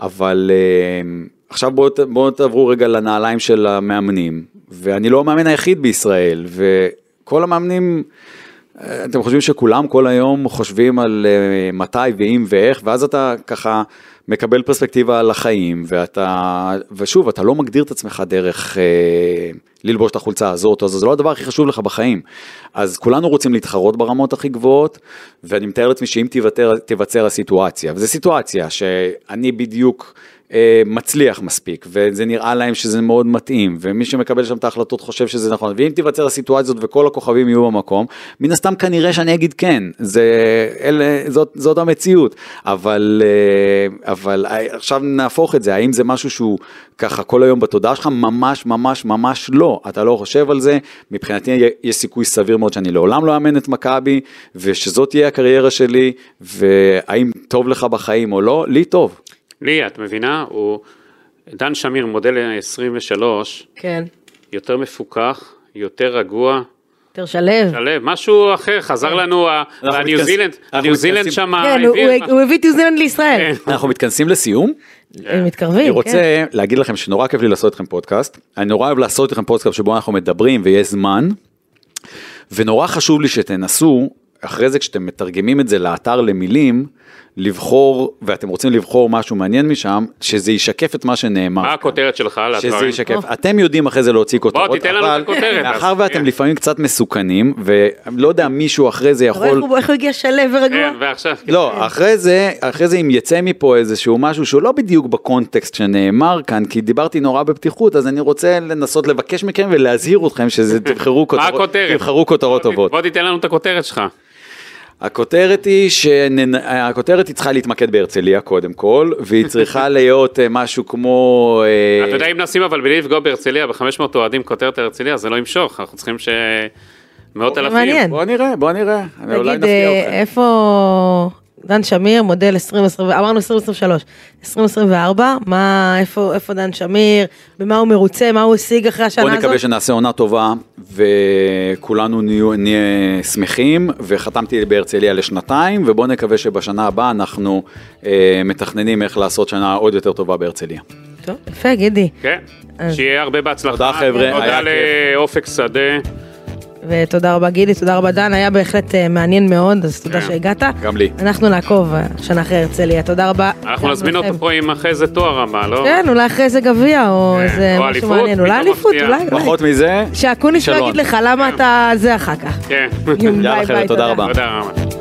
אבל uh, עכשיו בואו בוא תעברו רגע לנעליים של המאמנים, ואני לא המאמן היחיד בישראל, וכל המאמנים, אה, אתם חושבים שכולם כל היום חושבים על uh, מתי ואם ואיך, ואז אתה ככה מקבל פרספקטיבה על החיים, ואתה, ושוב, אתה לא מגדיר את עצמך דרך uh, ללבוש את החולצה הזאת, אז זה לא הדבר הכי חשוב לך בחיים. אז כולנו רוצים להתחרות ברמות הכי גבוהות, ואני מתאר לעצמי שאם תיווצר הסיטואציה, וזו סיטואציה שאני בדיוק אה, מצליח מספיק, וזה נראה להם שזה מאוד מתאים, ומי שמקבל שם את ההחלטות חושב שזה נכון, ואם תיווצר הסיטואציה הזאת וכל הכוכבים יהיו במקום, מן הסתם כנראה שאני אגיד כן, זה, אלה, זאת, זאת המציאות, אבל, אה, אבל אה, עכשיו נהפוך את זה, האם זה משהו שהוא ככה כל היום בתודעה שלך? ממש ממש ממש לא, אתה לא חושב על זה, מבחינתי יש סיכוי סביר מאוד שאני לעולם לא אאמן את מכבי, ושזאת תהיה הקריירה שלי, והאם טוב לך בחיים או לא, לי טוב. לי, את מבינה, הוא, דן שמיר, מודל 23, כן. יותר מפוקח, יותר רגוע, יותר שלו. שלו, משהו אחר, חזר לנו, ה- אנחנו הניו זילנד, הניו זילנד שם, כן, הוא- הביא את הוא- הוא הביא את ניו זילנד לישראל. אנחנו מתכנסים לסיום. הם מתקרבים, אני כן. רוצה להגיד לכם שנורא כיף לי לעשות איתכם פודקאסט, אני נורא אוהב לעשות איתכם פודקאסט שבו אנחנו מדברים ויש זמן, ונורא חשוב לי שתנסו, אחרי זה כשאתם מתרגמים את זה לאתר למילים, לבחור, ואתם רוצים לבחור משהו מעניין משם, שזה ישקף את מה שנאמר. מה הכותרת שלך על שזה הדברים? ישקף, אתם יודעים אחרי זה להוציא כותרות, תיתן לנו את אבל הכותרת, מאחר ואתם כן. לפעמים קצת מסוכנים, ולא יודע, מישהו אחרי זה יכול... איך הוא- איך הוא הגיע שלו ורגוע? כן, ועכשיו, לא, אחרי זה, אחרי זה אם יצא מפה איזשהו משהו שהוא לא בדיוק בקונטקסט שנאמר כאן, כי דיברתי נורא בפתיחות, אז אני רוצה לנסות לבקש מכם ולהזהיר אתכם שזה תבחרו כותרות, הכותרת? תבחרו כותרות טובות. בוא תיתן לנו את הכותרת שלך. הכותרת היא שהכותרת היא צריכה להתמקד בהרצליה קודם כל, והיא צריכה להיות אה, משהו כמו... אה, אתה יודע, אם נשים אבל בלי לפגוע בהרצליה, ב-500 אוהדים כותרת הרצליה, זה לא ימשוך, אנחנו צריכים ש... מאות אלפים. מעניין. בוא נראה, בוא נראה, אני אולי תגיד, נפתיע אה. איפה דן שמיר, מודל 2020, אמרנו 2023, 2024, מה, איפה, איפה דן שמיר, במה הוא מרוצה, מה הוא השיג אחרי השנה בוא הזאת? נקווה שנעשה עונה טובה וכולנו נהיו- נהיה שמחים וחתמתי בהרצליה לשנתיים ובוא נקווה שבשנה הבאה אנחנו אה, מתכננים איך לעשות שנה עוד יותר טובה בהרצליה. טוב, יפה, גידי. כן, אז- שיהיה הרבה בהצלחה. תודה, חבר'ה, היה תודה כיף. לאופק שדה. ותודה רבה גידי, תודה רבה דן, היה בהחלט אה, מעניין מאוד, אז תודה כן. שהגעת. גם לי. אנחנו נעקוב אה, שנה אחרי הרצליה, תודה רבה. אנחנו נזמין. אותו פה עם אחרי זה תואר הבא, לא? כן, אולי אחרי איזה גביע, או כן, איזה משהו מעניין, אולי אליפות. אולי, אולי. פחות מזה, שאקוניס לא שלום. יגיד לך למה אתה זה אחר כך. כן. יאללה חבר'ה, תודה רבה. תודה רבה.